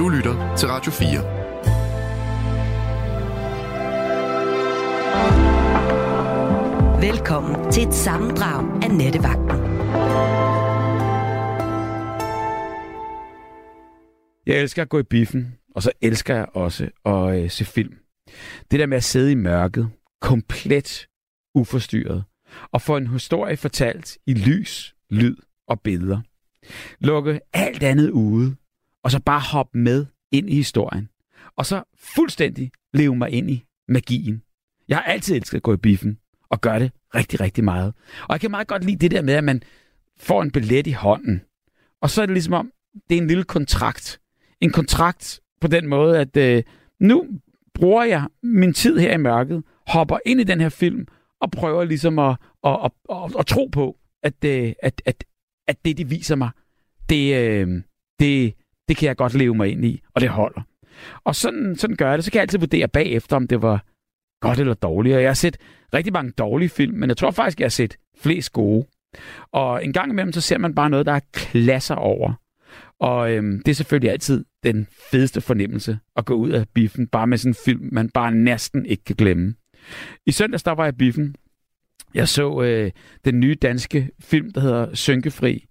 Du lytter til Radio 4. Velkommen til et sammendrag af Nettevagten. Jeg elsker at gå i biffen, og så elsker jeg også at øh, se film. Det der med at sidde i mørket, komplet uforstyrret, og få en historie fortalt i lys, lyd og billeder. Lukke alt andet ude, og så bare hoppe med ind i historien. Og så fuldstændig leve mig ind i magien. Jeg har altid elsket at gå i biffen, og gøre det rigtig, rigtig meget. Og jeg kan meget godt lide det der med, at man får en billet i hånden. Og så er det ligesom om, det er en lille kontrakt. En kontrakt på den måde, at øh, nu bruger jeg min tid her i mørket, hopper ind i den her film, og prøver ligesom at, at, at, at, at tro på, at, øh, at, at, at det, de viser mig, det, øh, det, det kan jeg godt leve mig ind i, og det holder. Og sådan, sådan gør jeg det. Så kan jeg altid vurdere bagefter, om det var godt eller dårligt. Og jeg har set rigtig mange dårlige film, men jeg tror faktisk, jeg har set flest gode. Og en gang imellem, så ser man bare noget, der er klasser over. Og øhm, det er selvfølgelig altid den fedeste fornemmelse at gå ud af biffen, bare med sådan en film, man bare næsten ikke kan glemme. I søndags, der var jeg i biffen. Jeg så øh, den nye danske film, der hedder Synkefri.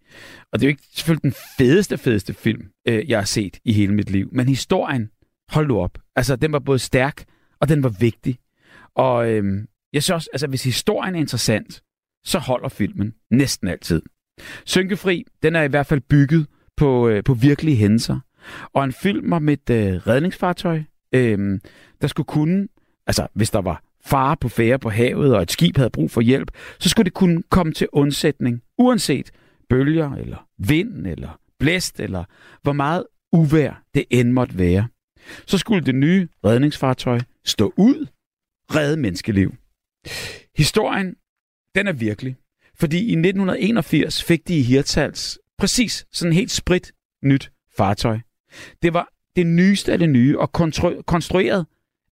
Og det er jo ikke selvfølgelig den fedeste, fedeste film, øh, jeg har set i hele mit liv. Men historien, hold nu op. Altså, den var både stærk, og den var vigtig. Og øh, jeg synes også, altså, hvis historien er interessant, så holder filmen næsten altid. Synkefri, den er i hvert fald bygget på, øh, på virkelige hændelser. Og en film om et øh, redningsfartøj, øh, der skulle kunne, altså hvis der var fare på færre på havet, og et skib havde brug for hjælp, så skulle det kunne komme til undsætning, uanset bølger, eller vind, eller blæst, eller hvor meget uvær det end måtte være. Så skulle det nye redningsfartøj stå ud, redde menneskeliv. Historien, den er virkelig. Fordi i 1981 fik de i Hirtals præcis sådan helt sprit nyt fartøj. Det var det nyeste af det nye, og konstrueret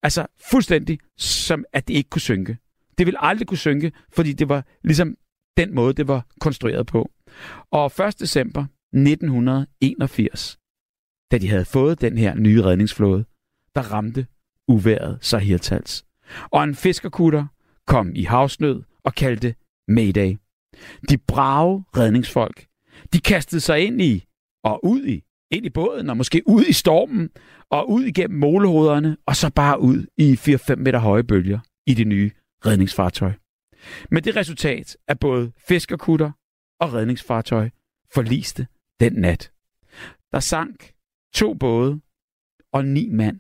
altså fuldstændig som at det ikke kunne synke. Det ville aldrig kunne synke, fordi det var ligesom den måde, det var konstrueret på. Og 1. december 1981, da de havde fået den her nye redningsflåde, der ramte uværet sig Hirtals. Og en fiskerkutter kom i havsnød og kaldte Mayday. De brave redningsfolk, de kastede sig ind i og ud i, ind i båden og måske ud i stormen og ud igennem målehoderne og så bare ud i 4-5 meter høje bølger i det nye redningsfartøj. Med det resultat, er både fiskerkutter og redningsfartøj forliste den nat. Der sank to både, og ni mand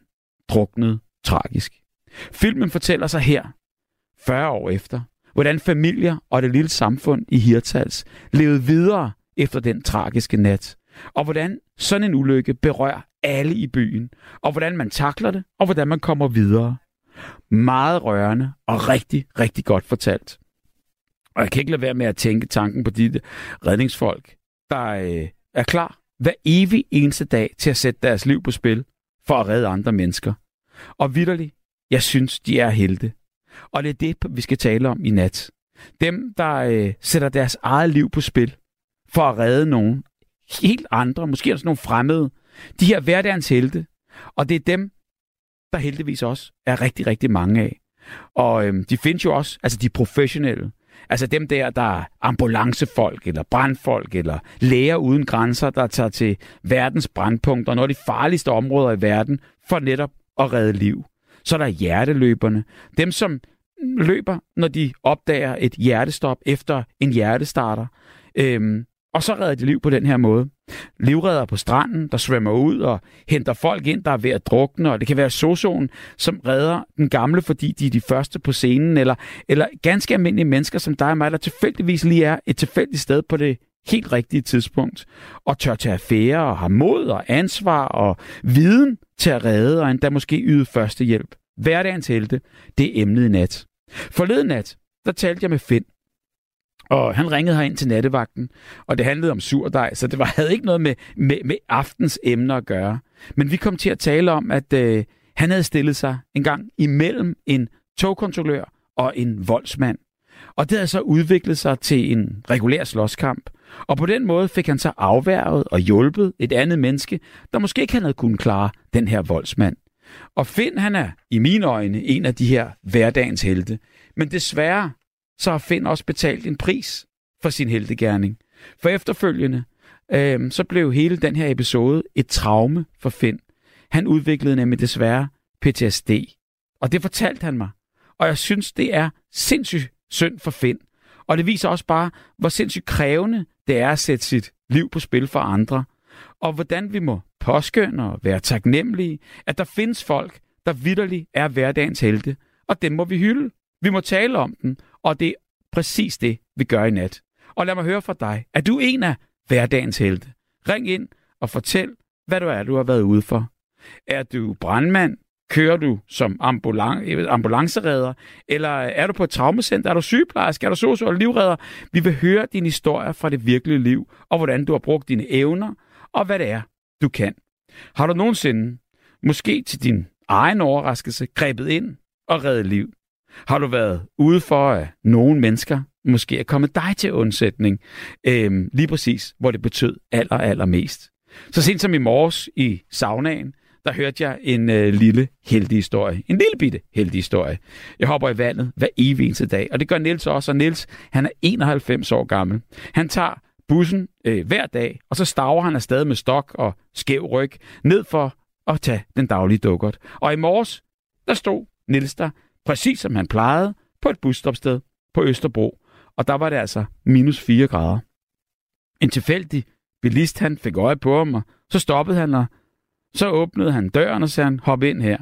druknede tragisk. Filmen fortæller sig her, 40 år efter, hvordan familier og det lille samfund i Hirtals levede videre efter den tragiske nat, og hvordan sådan en ulykke berører alle i byen, og hvordan man takler det, og hvordan man kommer videre. Meget rørende og rigtig, rigtig godt fortalt. Og jeg kan ikke lade være med at tænke tanken på de redningsfolk, der øh, er klar hver evig eneste dag til at sætte deres liv på spil for at redde andre mennesker. Og vidderligt, jeg synes, de er helte. Og det er det, vi skal tale om i nat. Dem, der øh, sætter deres eget liv på spil for at redde nogen helt andre, måske også nogle fremmede. De her hverdagens helte. Og det er dem, der heldigvis også er rigtig, rigtig mange af. Og øhm, de findes jo også, altså de professionelle. Altså dem der, der er ambulancefolk, eller brandfolk, eller læger uden grænser, der tager til verdens brandpunkter, når de farligste områder i verden, for netop at redde liv. Så er der hjerteløberne. Dem, som løber, når de opdager et hjertestop efter en hjertestarter. Øhm, og så redder de liv på den her måde. Livredder på stranden, der svømmer ud og henter folk ind, der er ved at drukne, og det kan være sozoen, som redder den gamle, fordi de er de første på scenen, eller, eller ganske almindelige mennesker som dig og mig, der tilfældigvis lige er et tilfældigt sted på det helt rigtige tidspunkt, og tør tage affære og har mod og ansvar og viden til at redde, og endda måske yde førstehjælp. Hverdagens helte, det er emnet i nat. Forleden nat, der talte jeg med Finn, og han ringede ind til nattevagten, og det handlede om surdej, så det var, havde ikke noget med, med, med aftens emner at gøre. Men vi kom til at tale om, at øh, han havde stillet sig en gang imellem en togkontrollør og en voldsmand. Og det havde så udviklet sig til en regulær slåskamp. Og på den måde fik han så afværget og hjulpet et andet menneske, der måske ikke havde kunnet klare den her voldsmand. Og Finn, han er i mine øjne en af de her hverdagens helte. Men desværre, så har Finn også betalt en pris for sin heltegærning. For efterfølgende, øh, så blev hele den her episode et traume for Finn. Han udviklede nemlig desværre PTSD. Og det fortalte han mig. Og jeg synes, det er sindssygt synd for Finn. Og det viser også bare, hvor sindssygt krævende det er at sætte sit liv på spil for andre. Og hvordan vi må påskynde og være taknemmelige, at der findes folk, der vidderligt er hverdagens helte. Og dem må vi hylde. Vi må tale om dem og det er præcis det, vi gør i nat. Og lad mig høre fra dig. Er du en af hverdagens helte? Ring ind og fortæl, hvad du er, du har været ude for. Er du brandmand? Kører du som ambulan- øh, ambulanceredder? Eller er du på et traumacenter? Er du sygeplejerske? Er du socio- eller livredder? Vi vil høre dine historier fra det virkelige liv, og hvordan du har brugt dine evner, og hvad det er, du kan. Har du nogensinde, måske til din egen overraskelse, grebet ind og reddet liv? Har du været ude for, at nogle mennesker måske er kommet dig til undsætning, øhm, lige præcis, hvor det betød aller, aller mest? Så sent som i morges i saunaen, der hørte jeg en øh, lille heldig historie. En lille bitte heldig historie. Jeg hopper i vandet hver evig eneste dag, og det gør Nils også. Og Nils, han er 91 år gammel. Han tager bussen øh, hver dag, og så staver han afsted med stok og skæv ryg ned for at tage den daglige dukkert. Og i morges, der stod Nils der, præcis som han plejede, på et busstopsted på Østerbro. Og der var det altså minus 4 grader. En tilfældig bilist, han fik øje på ham, og så stoppede han, og så åbnede han døren og sagde, han, hop ind her.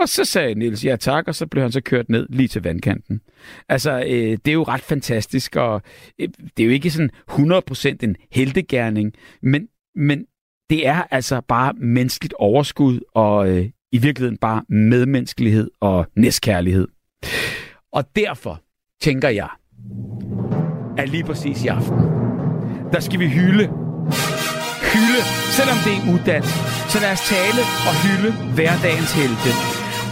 Og så sagde Nils ja tak, og så blev han så kørt ned lige til vandkanten. Altså, øh, det er jo ret fantastisk, og øh, det er jo ikke sådan 100% en heltegærning, men, men det er altså bare menneskeligt overskud, og øh, i virkeligheden bare medmenneskelighed og næstkærlighed. Og derfor tænker jeg, at lige præcis i aften, der skal vi hylde. Hylde, selvom det er uddannet. Så lad os tale og hylde hverdagens helte.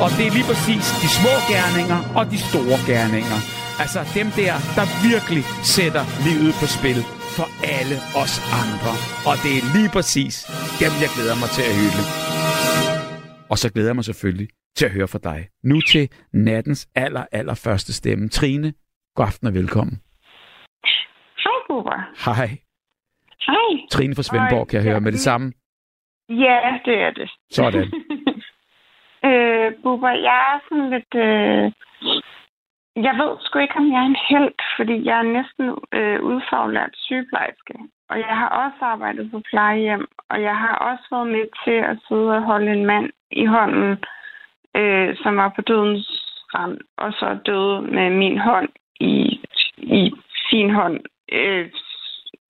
Og det er lige præcis de små gerninger og de store gerninger. Altså dem der, der virkelig sætter livet på spil for alle os andre. Og det er lige præcis dem, jeg glæder mig til at hylde. Og så glæder jeg mig selvfølgelig til at høre fra dig. Nu til nattens aller, aller første stemme. Trine, god aften og velkommen. Hej, Bubber. Hej. Hej. Trine fra Svendborg, kan jeg høre med det samme. Ja, det er det. Sådan. øh, Bubber, jeg er sådan lidt... Øh... Jeg ved sgu ikke, om jeg er en held, fordi jeg er næsten øh, udfaglært sygeplejerske. Og jeg har også arbejdet på plejehjem, og jeg har også været med til at sidde og holde en mand i hånden, øh, som var på dødens rand, og så døde med min hånd i, i sin hånd. Øh,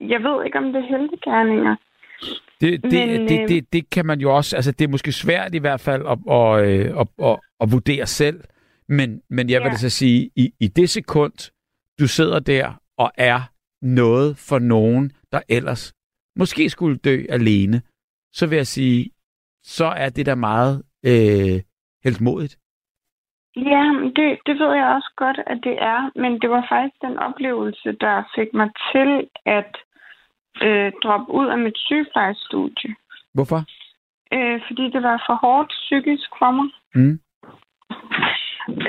jeg ved ikke, om det er heldegærninger. Det, det, Men, det, øh, det, det kan man jo også, altså det er måske svært i hvert fald at, at, øh, at, at, at vurdere selv, men, men jeg vil Ja. så sige, i, i det sekund, du sidder der og er noget for nogen, der ellers måske skulle dø alene, så vil jeg sige, så er det da meget øh, helt modigt. Ja, det, det ved jeg også godt, at det er. Men det var faktisk den oplevelse, der fik mig til at øh, droppe ud af mit sygeplejestudie. Hvorfor? Øh, fordi det var for hårdt psykisk for mig. Mm.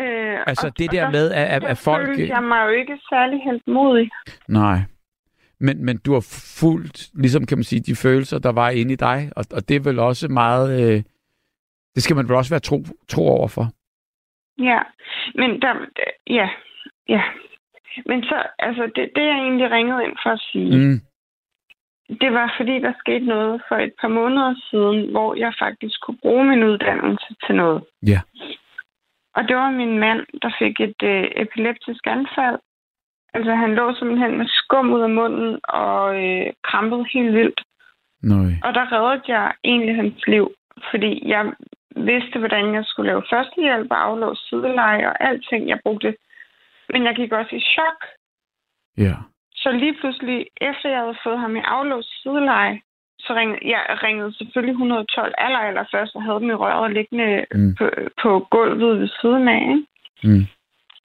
Øh, Altså og- det og der med, at, at, der at folk... følte jeg mig jo ikke særlig helt modig. Nej. Men, men du har fuldt, ligesom kan man sige, de følelser, der var inde i dig, og, og det er vel også meget... Øh, det skal man vel også være tro, tro over for. Ja, men der, ja, ja. Men så, altså, det, det jeg egentlig ringede ind for at sige, Mm. det var fordi, der skete noget for et par måneder siden, hvor jeg faktisk kunne bruge min uddannelse til noget. Ja. Og det var min mand, der fik et øh, epileptisk anfald. Altså, han lå simpelthen med skum ud af munden og øh, krampede helt vildt. Nej. Og der reddede jeg egentlig hans liv, fordi jeg vidste, hvordan jeg skulle lave førstehjælp og aflåse sideleje og alting, jeg brugte. Men jeg gik også i chok. Ja. Så lige pludselig, efter jeg havde fået ham i aflåst sideleje, så ringede jeg ringede selvfølgelig 112 aller, aller først og havde dem i røret liggende mm. på, på gulvet ved siden af. Ikke? Mm.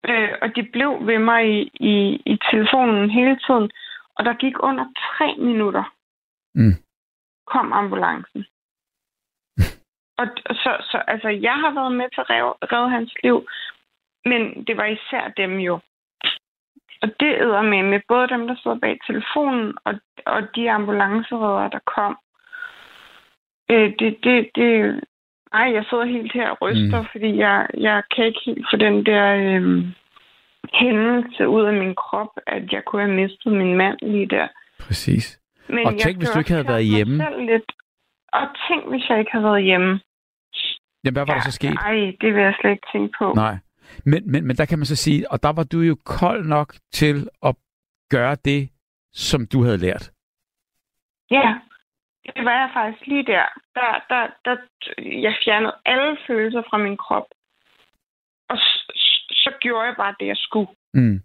Øh, og de blev ved mig i, i, i telefonen hele tiden. Og der gik under tre minutter, Mm. kom ambulancen. og så, så, altså, jeg har været med til at redde, redde hans liv, men det var især dem jo. Og det æder med, med både dem, der stod bag telefonen, og, og de ambulanceredder, der kom. Øh, det, det, det, ej, jeg sidder helt her og ryster, Mm. fordi jeg, jeg kan ikke helt få den der øh, hændelse ud af min krop, at jeg kunne have mistet min mand lige der. Præcis. Men Og tænk, hvis du ikke havde været hjemme. Lidt. Og tænk, hvis jeg ikke havde været hjemme. Jamen, hvad var der så sket? Ej, det vil jeg slet ikke tænke på. Nej. Men, men, men der kan man så sige, og der var du jo kold nok til at gøre det, som du havde lært. Ja, det var jeg faktisk lige der. Der, der, der. Jeg fjernede alle følelser fra min krop. Og s- s- så gjorde jeg bare det, jeg skulle. Mm.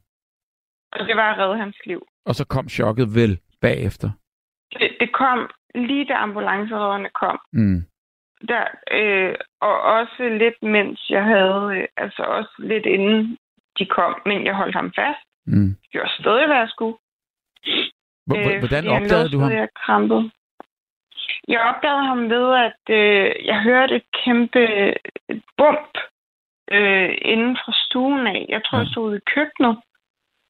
Og det var at redde hans liv. Og så kom chokket vel bagefter. Det, det kom lige da ambulanceredderne kom. Mm. Der, øh, og også lidt mens jeg havde, øh, altså også lidt inden de kom, men jeg holdt ham fast. Mm. Jeg gjorde stadig, hvad jeg skulle. Øh, hvordan opdagede du ham? Jeg krampede. Jeg opdagede ham ved, at øh, jeg hørte et kæmpe bump øh, inden fra stuen af. Jeg tror, jeg stod i køkkenet.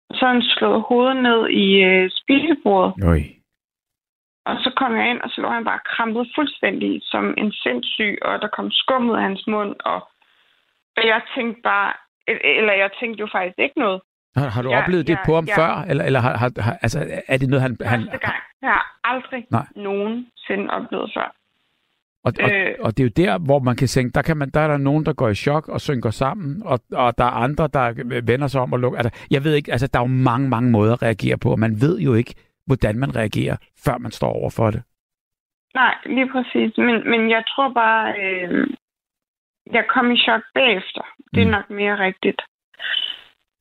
Og så han slået hovedet ned i øh, spisebordet. Øj. Og så kom jeg ind, og så lå han bare krampet fuldstændig som en sindssyg, og der kom skum ud af hans mund. Og, og jeg tænkte bare, eller jeg tænkte jo faktisk ikke noget. Har, har du Ja, oplevet det ja, på ham ja. før? Eller, eller har, har, har, altså, er det noget, han... han gang. Jeg har aldrig Nej. nogensinde oplevet før. og, og, Øh. og det er jo der, hvor man kan tænke, der, kan man, der er der nogen, der går i chok og synker sammen, og, og der er andre, der vender sig om og lukker. Altså, jeg ved ikke, altså, der er jo mange, mange måder at reagere på, og man ved jo ikke, hvordan man reagerer, før man står over for det. Nej, lige præcis. Men, men jeg tror bare, øh, jeg kom i chok bagefter. Det er Mm. nok mere rigtigt.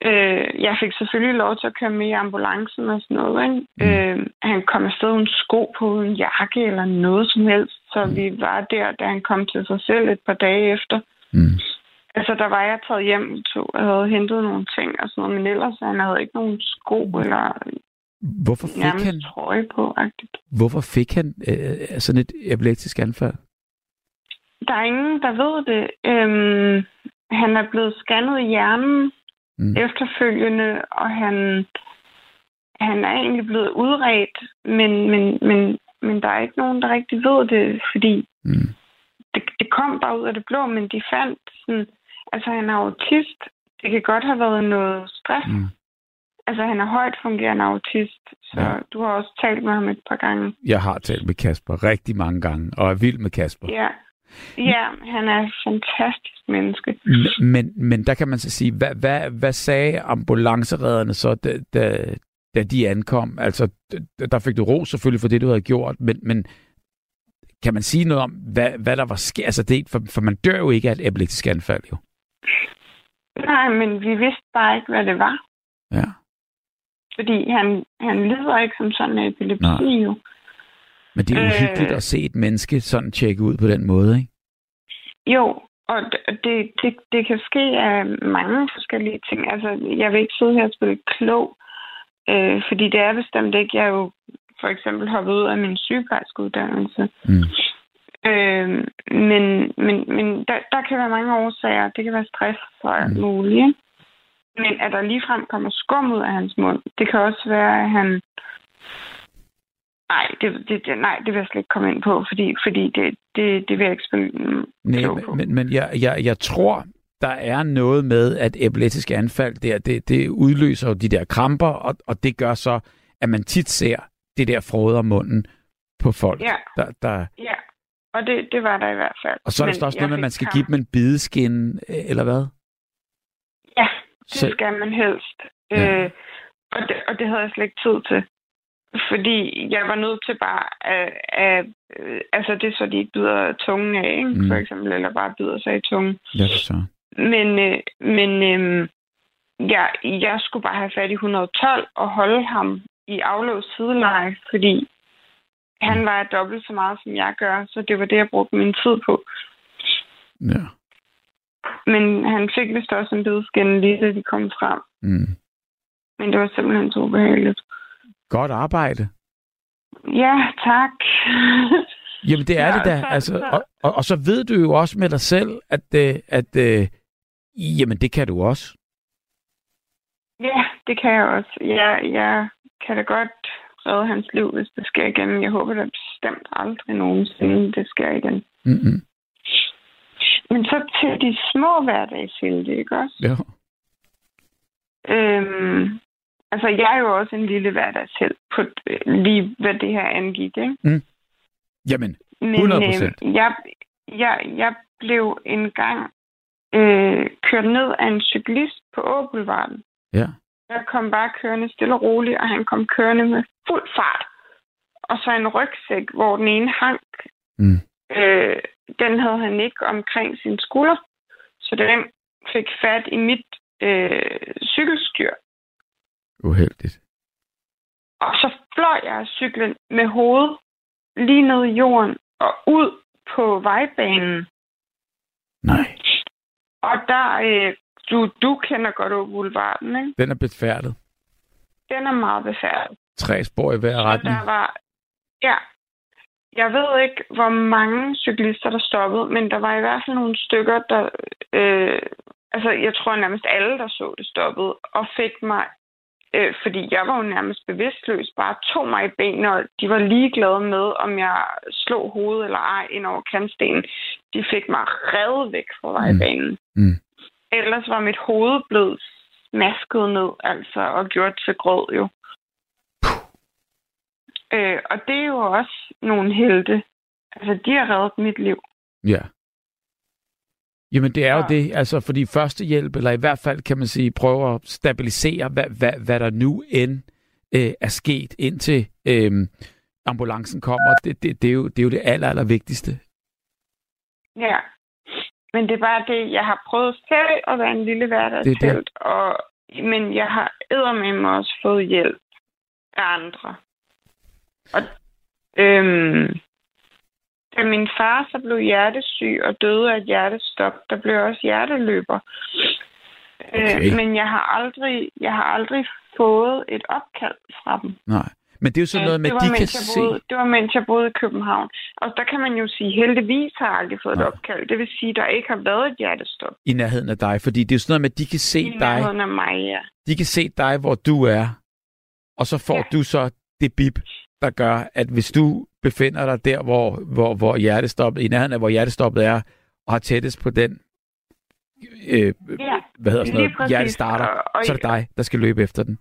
Øh, jeg fik selvfølgelig lov til at køre med i ambulancen og sådan noget. Ikke? Mm. Øh, han kom afsted uden sko på, uden jakke eller noget som helst. Så Mm. vi var der, da han kom til sig selv et par dage efter. Mm. Altså, der var jeg taget hjem to, og havde hentet nogle ting og sådan noget, men ellers han havde ikke nogen sko eller Hvorfor fik nærmest han, trøje på. -agtigt. hvorfor fik han øh, sådan et epileptisk anfald? Der er ingen, der ved det. Øhm, han er blevet scannet i hjernen Mm. efterfølgende, og han, han er egentlig blevet udredt, men, men, men, men der er ikke nogen, der rigtig ved det, fordi Mm. det, det kom bare ud af det blå, men de fandt sådan, altså han er autist. Det kan godt have været noget stress. Mm. Altså han er højt fungerende autist, så Ja. du har også talt med ham et par gange. Jeg har talt med Kasper rigtig mange gange, og er vild med Kasper. Ja, ja han er et fantastisk menneske. Men, men der kan man så sige, hvad, hvad, hvad sagde ambulanceredderne så, da, da, da de ankom? Altså, der fik du ro selvfølgelig for det, du havde gjort, men, men kan man sige noget om, hvad, hvad der var sket? Altså, det, for, for man dør jo ikke af et epileptisk anfald, jo. Nej, men vi vidste bare ikke, hvad det var. Ja. Fordi han, han lider ikke som sådan en epilepsi Nej. jo. Men det er Øh. uhyggeligt at se et menneske sådan tjekke ud på den måde, ikke? Jo, og det, det, det kan ske af mange forskellige ting. Altså, jeg vil ikke sidde her og spille klog, øh, fordi det er bestemt ikke. Jeg er jo for eksempel hoppet ud af min sygeplejerskeuddannelse. Mm. Øh, men men, men der, der kan være mange årsager. Det kan være stress og alt Mm. muligt. Men at der ligefrem kommer skum ud af hans mund, det kan også være, at han... Nej, det, det, det, nej, det vil jeg slet ikke komme ind på, fordi, fordi det, det, det vil jeg ikke spille Nej, på. men, men, men jeg, jeg, jeg tror, der er noget med, at epileptisk anfald, det, det, det udløser jo de der kramper, og, og det gør så, at man tit ser det der frode om munden på folk. Ja. Der, der, Ja, og det, det var der i hvert fald. og så er der Men også noget med, at man skal kram. give dem en bideskin, øh, eller hvad? Ja, det Så- skal man helst. Ja. Øh, og, det, og det havde jeg slet ikke tid til. Fordi jeg var nødt til bare at, at øh, altså det så de ikke bider tungen af, ikke? Mm. for eksempel, eller bare bider sig i tungen. Ja, så. Men, øh, men øh, jeg, jeg skulle bare have fat i 112 og holde ham i aflåst sideleje, fordi han var dobbelt så meget, som jeg gør, så det var det, jeg brugte min tid på. Ja. Men han fik vist også en bideskin lige da de kom frem. Mm. Men det var simpelthen så ubehageligt. Godt arbejde. Ja, tak. Jamen, det er Ja, det da. så- Altså, så- og, og, og så ved du jo også med dig selv, at, øh, at øh, jamen, det kan du også. Ja, det kan jeg også. Jeg, jeg kan da godt redde hans liv, hvis det sker igen. Jeg håber da bestemt aldrig nogensinde, det sker igen. Mm-mm. Men så til de små hverdagshelte, ikke også? Ja. Øhm, altså, jeg er jo også en lille hverdagshelt på øh, lige hvad det her angik, ikke? Jamen, Men 100%. øh, jeg, jeg, jeg blev engang øh, kørt ned af en cyklist på Åboulevarden. ja. Jeg kom bare kørende stille og roligt, og han kom kørende med fuld fart. Og så en rygsæk, hvor den ene hang. Mm. Øh, den havde han ikke omkring sin skulder. Så den fik fat i mit øh, cykelstyr. Uheldigt. Og så fløj jeg af cyklen med hovedet lige ned i jorden og ud på vejbanen. Nej. Og der, øh, du, du kender godt Boulevarden, ikke? Den er befærdet. Den er meget befærdet. Tre spor i hver retning. der var, ja, jeg ved ikke, hvor mange cyklister, der stoppede, men der var i hvert fald nogle stykker, der, øh, altså jeg tror nærmest alle, der så det stoppede, og fik mig, øh, fordi jeg var jo nærmest bevidstløs, bare tog mig i benene, og de var ligeglade med, om jeg slog hovedet eller ej ind over kantstenen. De fik mig revet væk fra vejbanen. Mm. Ellers var mit hoved blevet smasket ned, altså, og gjort til grød jo. Øh, og det er jo også nogle helte. Altså, de har reddet mit liv. Ja. Jamen, det er jo Ja. det, altså, fordi førstehjælp, eller i hvert fald kan man sige, prøve at stabilisere, hvad, hvad, hvad der nu end øh, er sket, indtil øh, ambulancen kommer. Det, det, det, er jo, det er jo det aller, aller vigtigste. Ja. Men det er bare det, jeg har prøvet selv at være en lille hverdagshelt, og men jeg har eddermame også fået hjælp af andre. Og øhm, da min far så blev hjertesyg og døde af et hjertestop, der blev også hjerteløber. Okay. Øh, men jeg har aldrig, jeg har aldrig fået et opkald fra dem. Nej. Men det er jo sådan noget med, at de kan se... boede, det var, mens jeg boede i København. Og der kan man jo sige, heldigvis har jeg aldrig fået et Nej. opkald. Det vil sige, at der ikke har været et hjertestop i nærheden af dig, fordi det er jo sådan noget med, at de kan se i dig, nærheden af mig, ja. de kan se dig, hvor du er, og så får Ja. du så det bip, der gør, at hvis du befinder dig der, hvor, hvor, hvor hjertestoppet, i nærheden af, hvor hjertestoppet er, og har tættest på den, øh, Ja, hvad hedder sådan noget, hjertestarter, Og, og, så er det dig, der skal løbe efter den.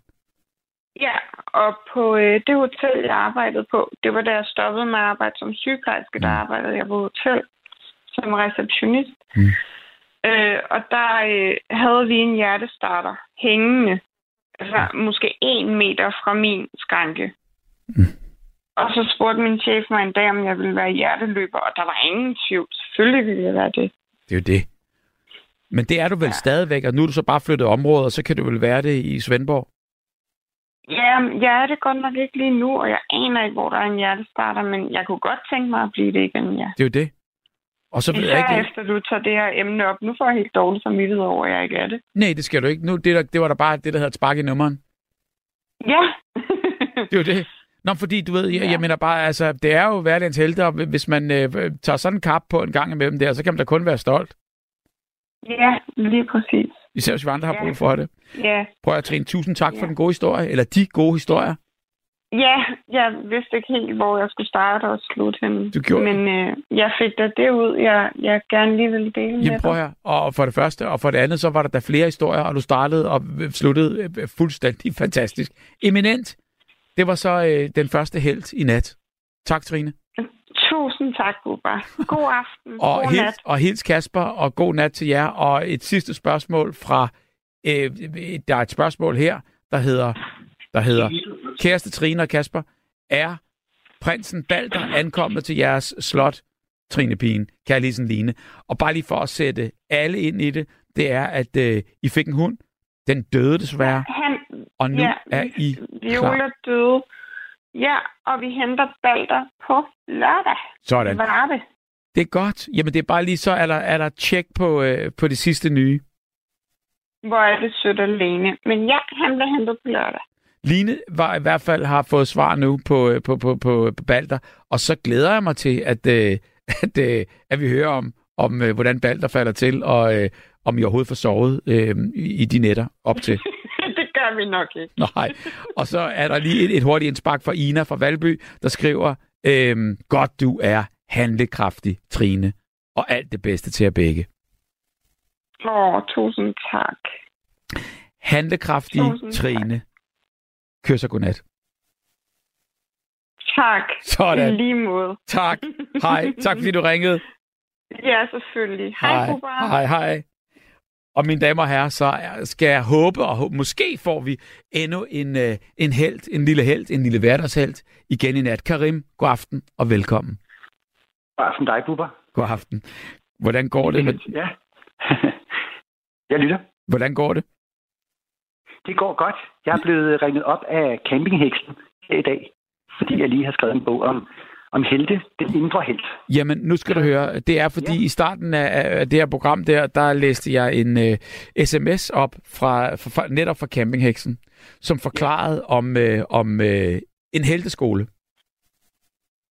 Ja, og på øh, det hotel, jeg arbejdede på, det var da jeg stoppede med at arbejde som sygeplejerske, der Mm. arbejdede jeg på hotel som receptionist. Mm. Øh, og der øh, havde vi en hjertestarter hængende, altså måske en meter fra min skranke. Mm. Og så spurgte min chef mig en dag, om jeg ville være hjerteløber, og der var ingen tvivl. Selvfølgelig ville jeg være det. Det er jo det. Men det er du vel ja. Stadigvæk, og nu er du så bare flyttet område, og så kan du vel være det i Svendborg? Ja, jeg er det godt nok ikke lige nu, og jeg aner ikke, hvor der er en hjertestarter, men jeg kunne godt tænke mig at blive det igen, ja. Det er jo det. Og så ved jeg Især ikke... efter du tager det her emne op. Nu får jeg helt dårligt samvittighed over, at jeg ikke er det. Nej, det skal du ikke. Nu, det, der, det var der bare det, der hedder et spark i nummeren. Ja. Det er jo det. Nå, fordi du ved, jeg, Ja. jeg mener bare, altså, det er jo hverdagens helte, og hvis man øh, tager sådan en kap på en gang imellem der, så kan man da kun være stolt. ja, lige præcis. Især hvis vi andre har Ja. brug for det. Ja. Prøv at Trine, tusind tak for Ja. den gode historie, eller de gode historier. Ja, jeg vidste ikke helt, hvor jeg skulle starte og slutte henne. Du gjorde Men øh, jeg fik da det ud, jeg, jeg gerne lige ville dele Jamen med prøv her. Og for det første, og for det andet, så var der da flere historier, og du startede og sluttede øh, fuldstændig fantastisk. Eminent. Det var så øh, den første held i nat. Tak, Trine. Tusind tak, Bubba. God aften. Og, God hils, nat. og hils Kasper, og god nat til jer. Og et sidste spørgsmål fra... Øh, der er et spørgsmål her, der hedder, der hedder Kæreste Trine og Kasper, er prinsen Balder ankommet til jeres slot, Trine Pigen, Kærligheden Line? Og bare lige for at sætte alle ind i det, det er, at øh, I fik en hund. Den døde desværre, og nu ja, er I Viola døde. Ja, og vi henter Balder på lørdag. sådan. Hvad er det? Det er godt. Jamen, det er bare lige så, er der, er der tjek på, øh, på det sidste nye. Hvor er det sødt alene. Men ja, han bliver hentet på lørdag. Line var i hvert fald har fået svar nu på, øh, på, på, på, på Balder, og så glæder jeg mig til, at, øh, at, øh, at vi hører om, om øh, hvordan Balder falder til, og øh, om I overhovedet får sovet øh, i, i de nætter op til. gør vi nok ikke. Nej. Og så er der lige et, et hurtigt indspark fra Ina fra Valby, der skriver, øh, godt du er handlekraftig, Trine, og alt det bedste til jer begge. Åh, tusind tak. Handlekraftig Tusind tak. Trine. Kør så godnat. Tak. Sådan. I lige måde. Tak. Hej. Tak fordi du ringede. Ja, selvfølgelig. Hej, Bubba. Hej, hej. Og mine damer og herrer, så skal jeg håbe, og hå- måske får vi endnu en, øh, en held, en lille held, en lille hverdagsheld igen i nat. Karim, god aften og velkommen. God aften dig, Bubber. God aften. Hvordan går det? Med, Ja. jeg lytter. hvordan går det? Det går godt. Jeg er blevet ringet op af campingheksen i dag, fordi jeg lige har skrevet en bog om, om helte, den indre helt. Jamen, nu skal du høre. Det er fordi, ja. i starten af, af det her program der, der læste jeg en uh, sms op fra, fra, fra netop fra Campingheksen, som forklarede ja. om, uh, om uh, en helteskole.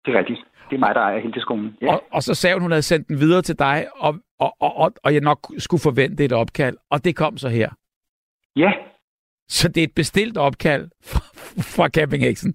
Det er rigtigt. Det er mig, der ejer helteskolen. Ja. Og, og så sagde hun, hun havde sendt den videre til dig, og, og, og, og, og jeg nok skulle forvente et opkald. Og det kom så her. ja, Så det er et bestilt opkald fra, fra Campingheksen.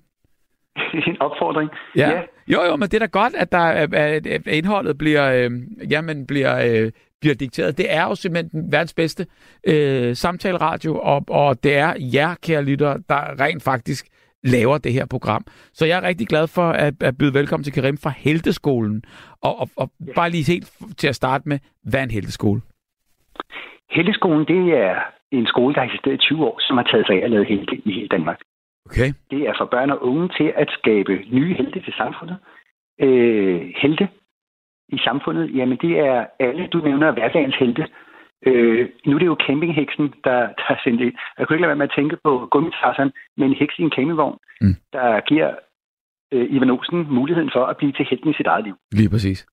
en opfordring. Ja. ja. Jo, jo, men det er da godt, at, der, er- at indholdet bliver, øh, jamen, bliver, øh, bliver dikteret. Det er jo simpelthen den verdens bedste øh, samtaleradio, og, og det er jer, kære lyttere, der rent faktisk laver det her program. Så jeg er rigtig glad for at, at byde velkommen til Karim fra Helteskolen. Og, og, og bare lige helt til at starte med, hvad er en helteskole? Helteskolen, det er en skole, der har eksisteret i 20 år, som har taget sig af at lave helte i hele Danmark. Okay. Det er for børn og unge til at skabe nye helte til samfundet. Øh, helte i samfundet, jamen det er alle, du nævner hverdagens helte. Øh, nu er det jo campingheksen, der, der har sendt det. Jeg kunne ikke lade være med at tænke på gummitarsen med en heks i en campingvogn, Mm. der giver øh, Ivan Olsen muligheden for at blive til helten i sit eget liv. Lige præcis.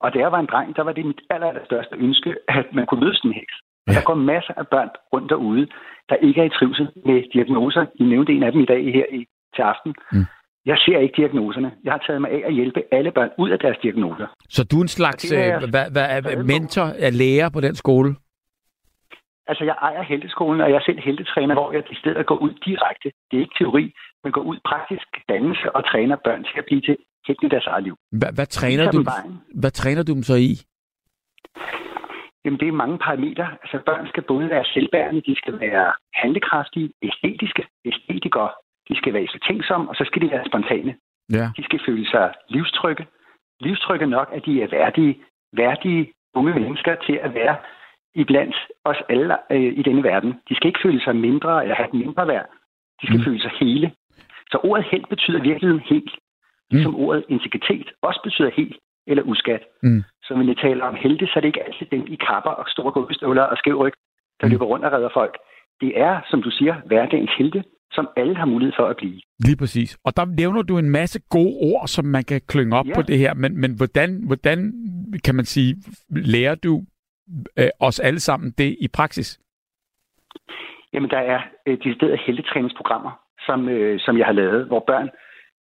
Og da jeg var en dreng, der var det mit aller, aller største ønske, at man kunne møde sådan en heks. Ja. Ja. Der går masser af børn rundt derude, der ikke er i trivsel med diagnoser. I nævnte en af dem i dag her i, til aften. Mm. Jeg ser ikke diagnoserne. Jeg har taget mig af at hjælpe alle børn ud af deres diagnoser. Så du er en slags er øh, hvad, hvad, er, mentor, er lærer på den skole? Altså, jeg ejer helteskolen, og jeg er selv heltetræner, hvor jeg i stedet går ud direkte. Det er ikke teori, men går ud praktisk dannelse og træner børn til at blive til helt i deres eget liv. Hvad, hvad, træner du, hvad træner du dem så i? Jamen, det er mange parametre. Altså, børn skal både være selvbærende, de skal være handlekraftige, æstetiske, æstetikere, de skal være eftertænksomme, og så skal de være spontane. Ja. De skal føle sig livstrygge. Livstrygge nok, at de er værdige, værdige unge mennesker til at være iblandt os alle øh, i denne verden. De skal ikke føle sig mindre eller have et mindre værd. De skal Mm. mm. føle sig hele. Så ordet helt betyder virkelig helt. Ligesom ordet integritet også betyder helt eller uskat. Mm. Så når vi taler om helte, så er det ikke altid dem i kapper og store gummistøvler og skæv ryg, der Mm. løber rundt og redder folk. Det er, som du siger, hverdagens helte, som alle har mulighed for at blive. Lige præcis. Og der nævner du en masse gode ord, som man kan klynge op ja. På det her. Men, men hvordan, hvordan, kan man sige, lærer du øh, os alle sammen det i praksis? Jamen, der er øh, deciderede heltetræningsprogrammer, som, øh, som jeg har lavet, hvor børn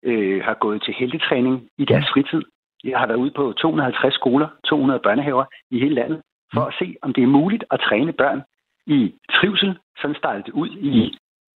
øh, har gået til heltetræning i deres fritid. Jeg har været ude på 250 skoler, 200 børnehaver i hele landet, for at se, om det er muligt at træne børn i trivsel. Sådan startede det ud i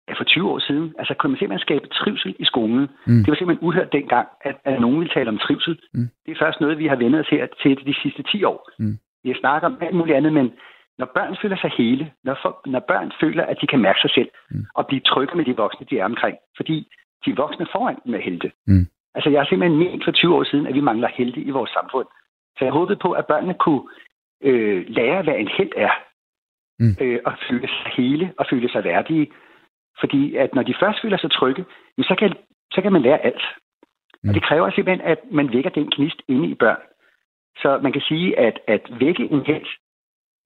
ja, for 20 år siden. Altså, kunne man simpelthen skabe trivsel i skolen? Mm. Mm. Det var simpelthen uhørt dengang, at, at nogen ville tale om trivsel. Mm. Det er først noget, vi har vendt os her til de sidste 10 år. Mm. Vi har snakket om alt muligt andet, men når børn føler sig hele, når, for, når børn føler, at de kan mærke sig selv Mm. og blive trygge med de voksne, de er omkring, fordi de voksne foran dem er helte. Mm. Altså, jeg har simpelthen ment for 20 år siden, at vi mangler helte i vores samfund. Så jeg håbede på, at børnene kunne øh, lære, hvad en held er, Mm. øh, og føle sig hele og føle sig værdige. Fordi at når de først føler sig trygge, jamen, så, kan, så kan man lære alt. Mm. Og det kræver simpelthen, at man vækker den knist inde i børn. Så man kan sige, at at vække en held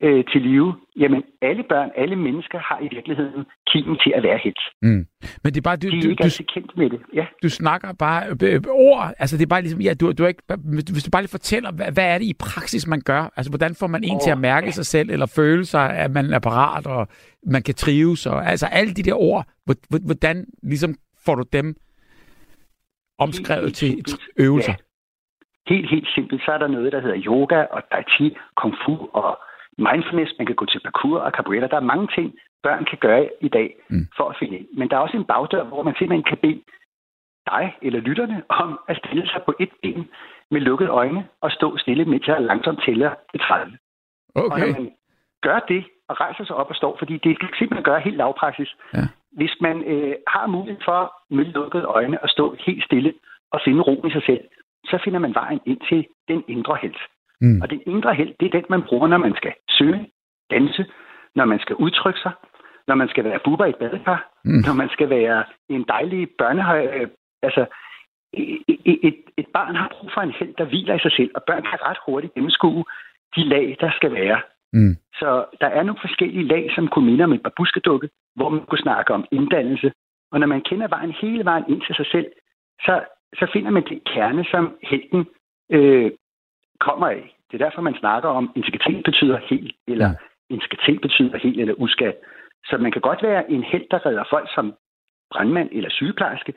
øh, til live, jamen alle børn, alle mennesker har i virkeligheden kimen til at være helt. Mm. Men det er bare, du, De er du, ikke du, altid kendt med det. Ja. du snakker bare øh, ord, altså det er bare ligesom, ja, du, du er ikke, hvis du bare lige fortæller, hvad, hvad er det i praksis, man gør? Altså hvordan får man en Åh, til at mærke ja. sig selv, eller føle sig, at man er parat, og man kan trives, og altså alle de der ord, Hvordan ligesom får du dem omskrevet Helt, til helt øvelser? Ja. Helt, helt simpelt, så er der noget, der hedder yoga og tai chi, kung fu og mindfulness. Man kan gå til parkour og capoeira. Der er mange ting, børn kan gøre i dag Mm. for at finde ind. Men der er også en bagdør, hvor man simpelthen kan bede dig eller lytterne om at stille sig på et ben med lukkede øjne og stå stille, mens jeg langsomt tæller til 30. Og Okay. når man gør det og rejser sig op og står, fordi det kan simpelthen gøre helt lavpraksis. Ja. Hvis man øh, har mulighed for med lukkede øjne at stå helt stille og finde ro i sig selv, så finder man vejen ind til den indre held. Mm. Og den indre held, det er den, man bruger, når man skal synge, danse, når man skal udtrykke sig, når man skal være buber i et badekar, Mm. når man skal være en dejlig børnehøj... Øh, altså, et, et, et barn har brug for en held, der hviler i sig selv, og børn kan ret hurtigt gennemskue de lag, der skal være. Mm. Så der er nogle forskellige lag, som kunne minde om en babuskedukke, hvor man kunne snakke om inddannelse. Og når man kender vejen hele vejen ind til sig selv, så, så finder man det kerne, som helten øh, kommer af. Det er derfor, man snakker om, integritet betyder helt, eller Mm. integritet betyder helt eller uskat. Så man kan godt være en held, der redder folk som brandmand eller sygeplejerske,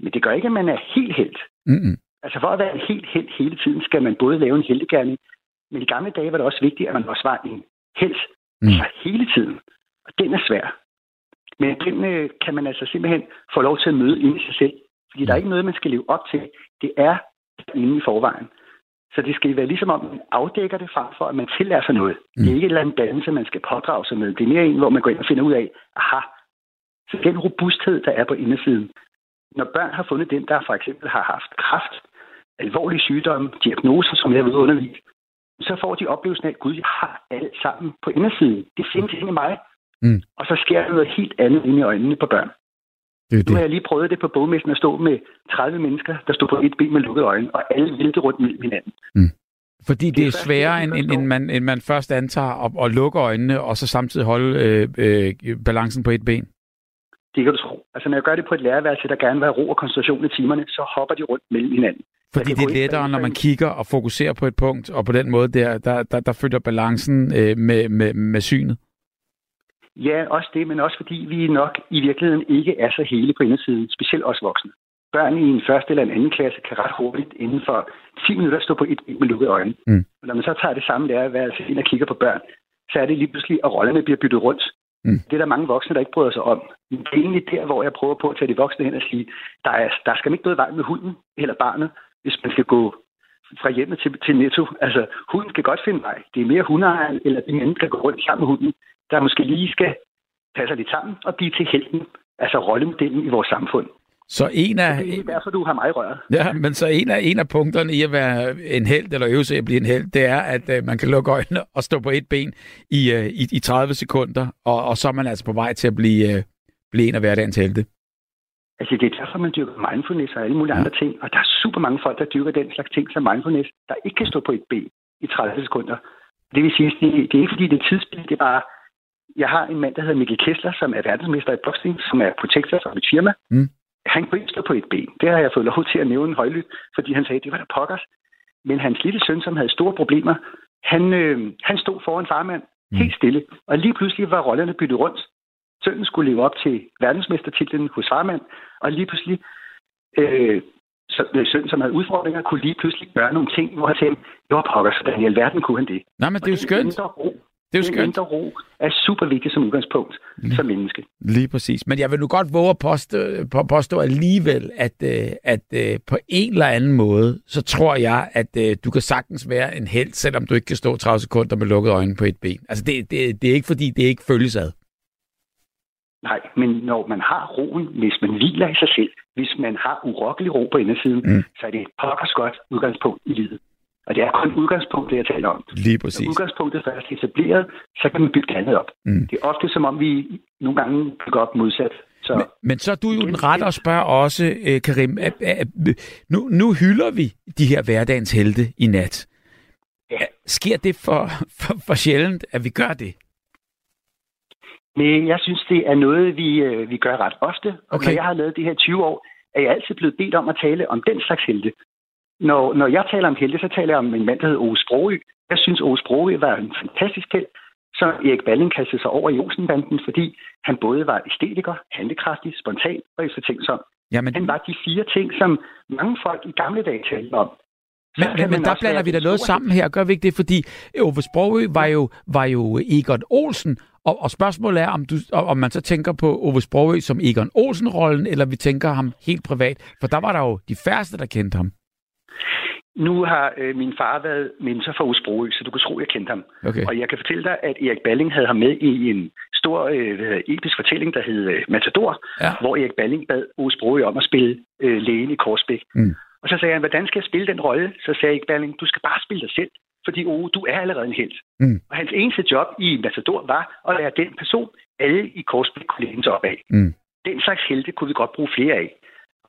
men det gør ikke, at man er helt held. Mm. Altså for at være en helt held hele tiden, skal man både lave en heldegærning, men i gamle dage var det også vigtigt, at man også var en held mm. altså hele tiden. Og den er svær. Men den øh, kan man altså simpelthen få lov til at møde inde i sig selv. Fordi der er ikke noget, man skal leve op til. Det er inde i forvejen. Så det skal være ligesom om, man afdækker det frem for, at man tillærer sig noget. Mm. Det er ikke et eller andet dannelse, man skal pådrage sig med. Det er mere en, hvor man går ind og finder ud af, aha, så den robusthed, der er på indersiden. Når børn har fundet den, der for eksempel har haft kræft, alvorlige sygdomme, diagnoser, som jeg ved undervise, så får de oplevelsen af, at Gud, har alt sammen på indersiden. Det findes inde i mig. Mm. Og så sker der noget helt andet inde i øjnene på børn. Det Nu har jeg lige prøvet det på bogmessen at stå med 30 mennesker, der stod på et ben med lukkede øjne, og alle væltede rundt mellem hinanden. Fordi det Det er er sværere, end, end, end, man, end man først antager at, at lukke øjnene, og så samtidig holde øh, øh, balancen på et ben. Det kan du tro. Altså når jeg gør det på et lærerværelse, der gerne vil have ro og koncentration i timerne, så hopper de rundt mellem hinanden. Fordi det er lettere, når man kigger og fokuserer på et punkt, og på den måde der, der, der, der følger balancen øh, med, med, med synet. Ja, også det, men også fordi vi nok i virkeligheden ikke er så hele på indersiden, specielt os voksne. Børn i en første eller en anden klasse kan ret hurtigt inden for 10 minutter stå på et ben med lukkede øjne. Mm. Og når man så tager det samme lærerværelse ind og kigger på børn, så er det lige pludselig, at rollerne bliver byttet rundt. Mm. Det er der mange voksne, der ikke bryder sig om. Men det er egentlig der, hvor jeg prøver på at tage de voksne hen og sige, der, er, der skal ikke noget vej med hunden eller barnet, hvis man skal gå fra hjemmet til, til netto. Altså, hunden skal godt finde vej. Det er mere hundeejeren eller de mennesker, der går rundt sammen med hunden, der måske lige skal tage sig lidt sammen og blive til helten, altså rollemodellen i vores samfund. Så en af, Det er derfor, du har mig røret. ja, men så en af, en af punkterne i at være en held, eller øve sig at blive en held, det er, at øh, man kan lukke øjnene og stå på et ben i, øh, i, i 30 sekunder, og, og så er man altså på vej til at blive, øh, blive en af hverdagens helte. Altså, det er derfor, man dyrker mindfulness og alle mulige ja. andre ting. Og der er super mange folk, der dyrker den slags ting som mindfulness, der ikke kan stå på et ben i 30 sekunder. Det vil sige, det, det er ikke fordi, det er tidsspil, det er bare... Jeg har en mand, der hedder Mikkel Kessler, som er verdensmester i boxing, som er protektor for mit firma. Mm. Han kunne ikke stå på et ben. Det har jeg fået lov til at nævne højlydt, fordi han sagde, det var der pokkers. Men hans lille søn, som havde store problemer, han, øh, han stod foran farmand Mm. helt stille. Og lige pludselig var rollerne byttet rundt. Sønnen skulle leve op til verdensmestertitlen hos farmand, og lige pludselig, øh, så, øh, sønnen, som havde udfordringer, kunne lige pludselig gøre nogle ting, hvor han tænkte, det var pokker, så i alverden kunne han det. Nej, men det er jo skønt. indre ro, Det er jo skønt. indre ro er super vigtig som udgangspunkt Mm. som menneske. Lige præcis. Men jeg vil nu godt våge at påstå, på- påstå alligevel, at, øh, at øh, på en eller anden måde, så tror jeg, at øh, du kan sagtens være en held, selvom du ikke kan stå 30 sekunder med lukkede øjne på et ben. Altså, det, det, det er ikke fordi, det ikke følges ad. Nej, men når man har roen, hvis man hviler i sig selv, hvis man har urokkelig ro på indersiden, mm. så er det et pokkers godt udgangspunkt i livet. Og det er kun udgangspunktet, jeg taler om. Lige Når præcis. udgangspunktet først er etableret, så kan man bygge det andet op. Mm. Det er ofte som om, vi nogle gange bygger op modsat. Så Men, men så er du jo den rette at spørge også, øh, Karim. At, at, nu, nu hylder vi de her hverdagens helte i nat. Ja. Sker det for, for, for sjældent, at vi gør det? Men jeg synes, det er noget, vi, øh, vi gør ret ofte. Og Okay. når jeg har lavet de her 20 år, er jeg altid blevet bedt om at tale om den slags helte. Når, når jeg taler om helte, så taler jeg om en mand, der hedder Ove Sprogø. Jeg synes, Ove Sprogø var en fantastisk held, så Erik Balling kastede sig over i Olsenbanden, fordi han både var æstetiker, handlekraftig, spontan og eftertænksom. Jamen, Han var de fire ting, som mange folk i gamle dage talte om. Men, men, men der blander vi da noget sammen her, gør vi ikke det? Fordi Ove Sprogø var jo, var jo Egon Olsen, og, og spørgsmålet er, om, du, om man så tænker på Ove Sprogø som Egon Olsen-rollen, eller vi tænker ham helt privat. For der var der jo de færreste, der kendte ham. Nu har øh, min far været mentor for Osbro, så du kan tro, jeg kendte ham. Okay. Og jeg kan fortælle dig, at Erik Balling havde ham med i en stor øh, episk fortælling, der hed øh, Matador, Ja. hvor Erik Balling bad Osbro om at spille øh, lægen i Korsbæk. Mm. Og så sagde han, hvordan skal jeg spille den rolle? Så sagde Erik Balling, du skal bare spille dig selv, fordi Ove, du er allerede en helt. Mm. Og hans eneste job i Matador var at være den person, alle i Korsbæk kunne læne sig op af. Mm. Den slags helte kunne vi godt bruge flere af.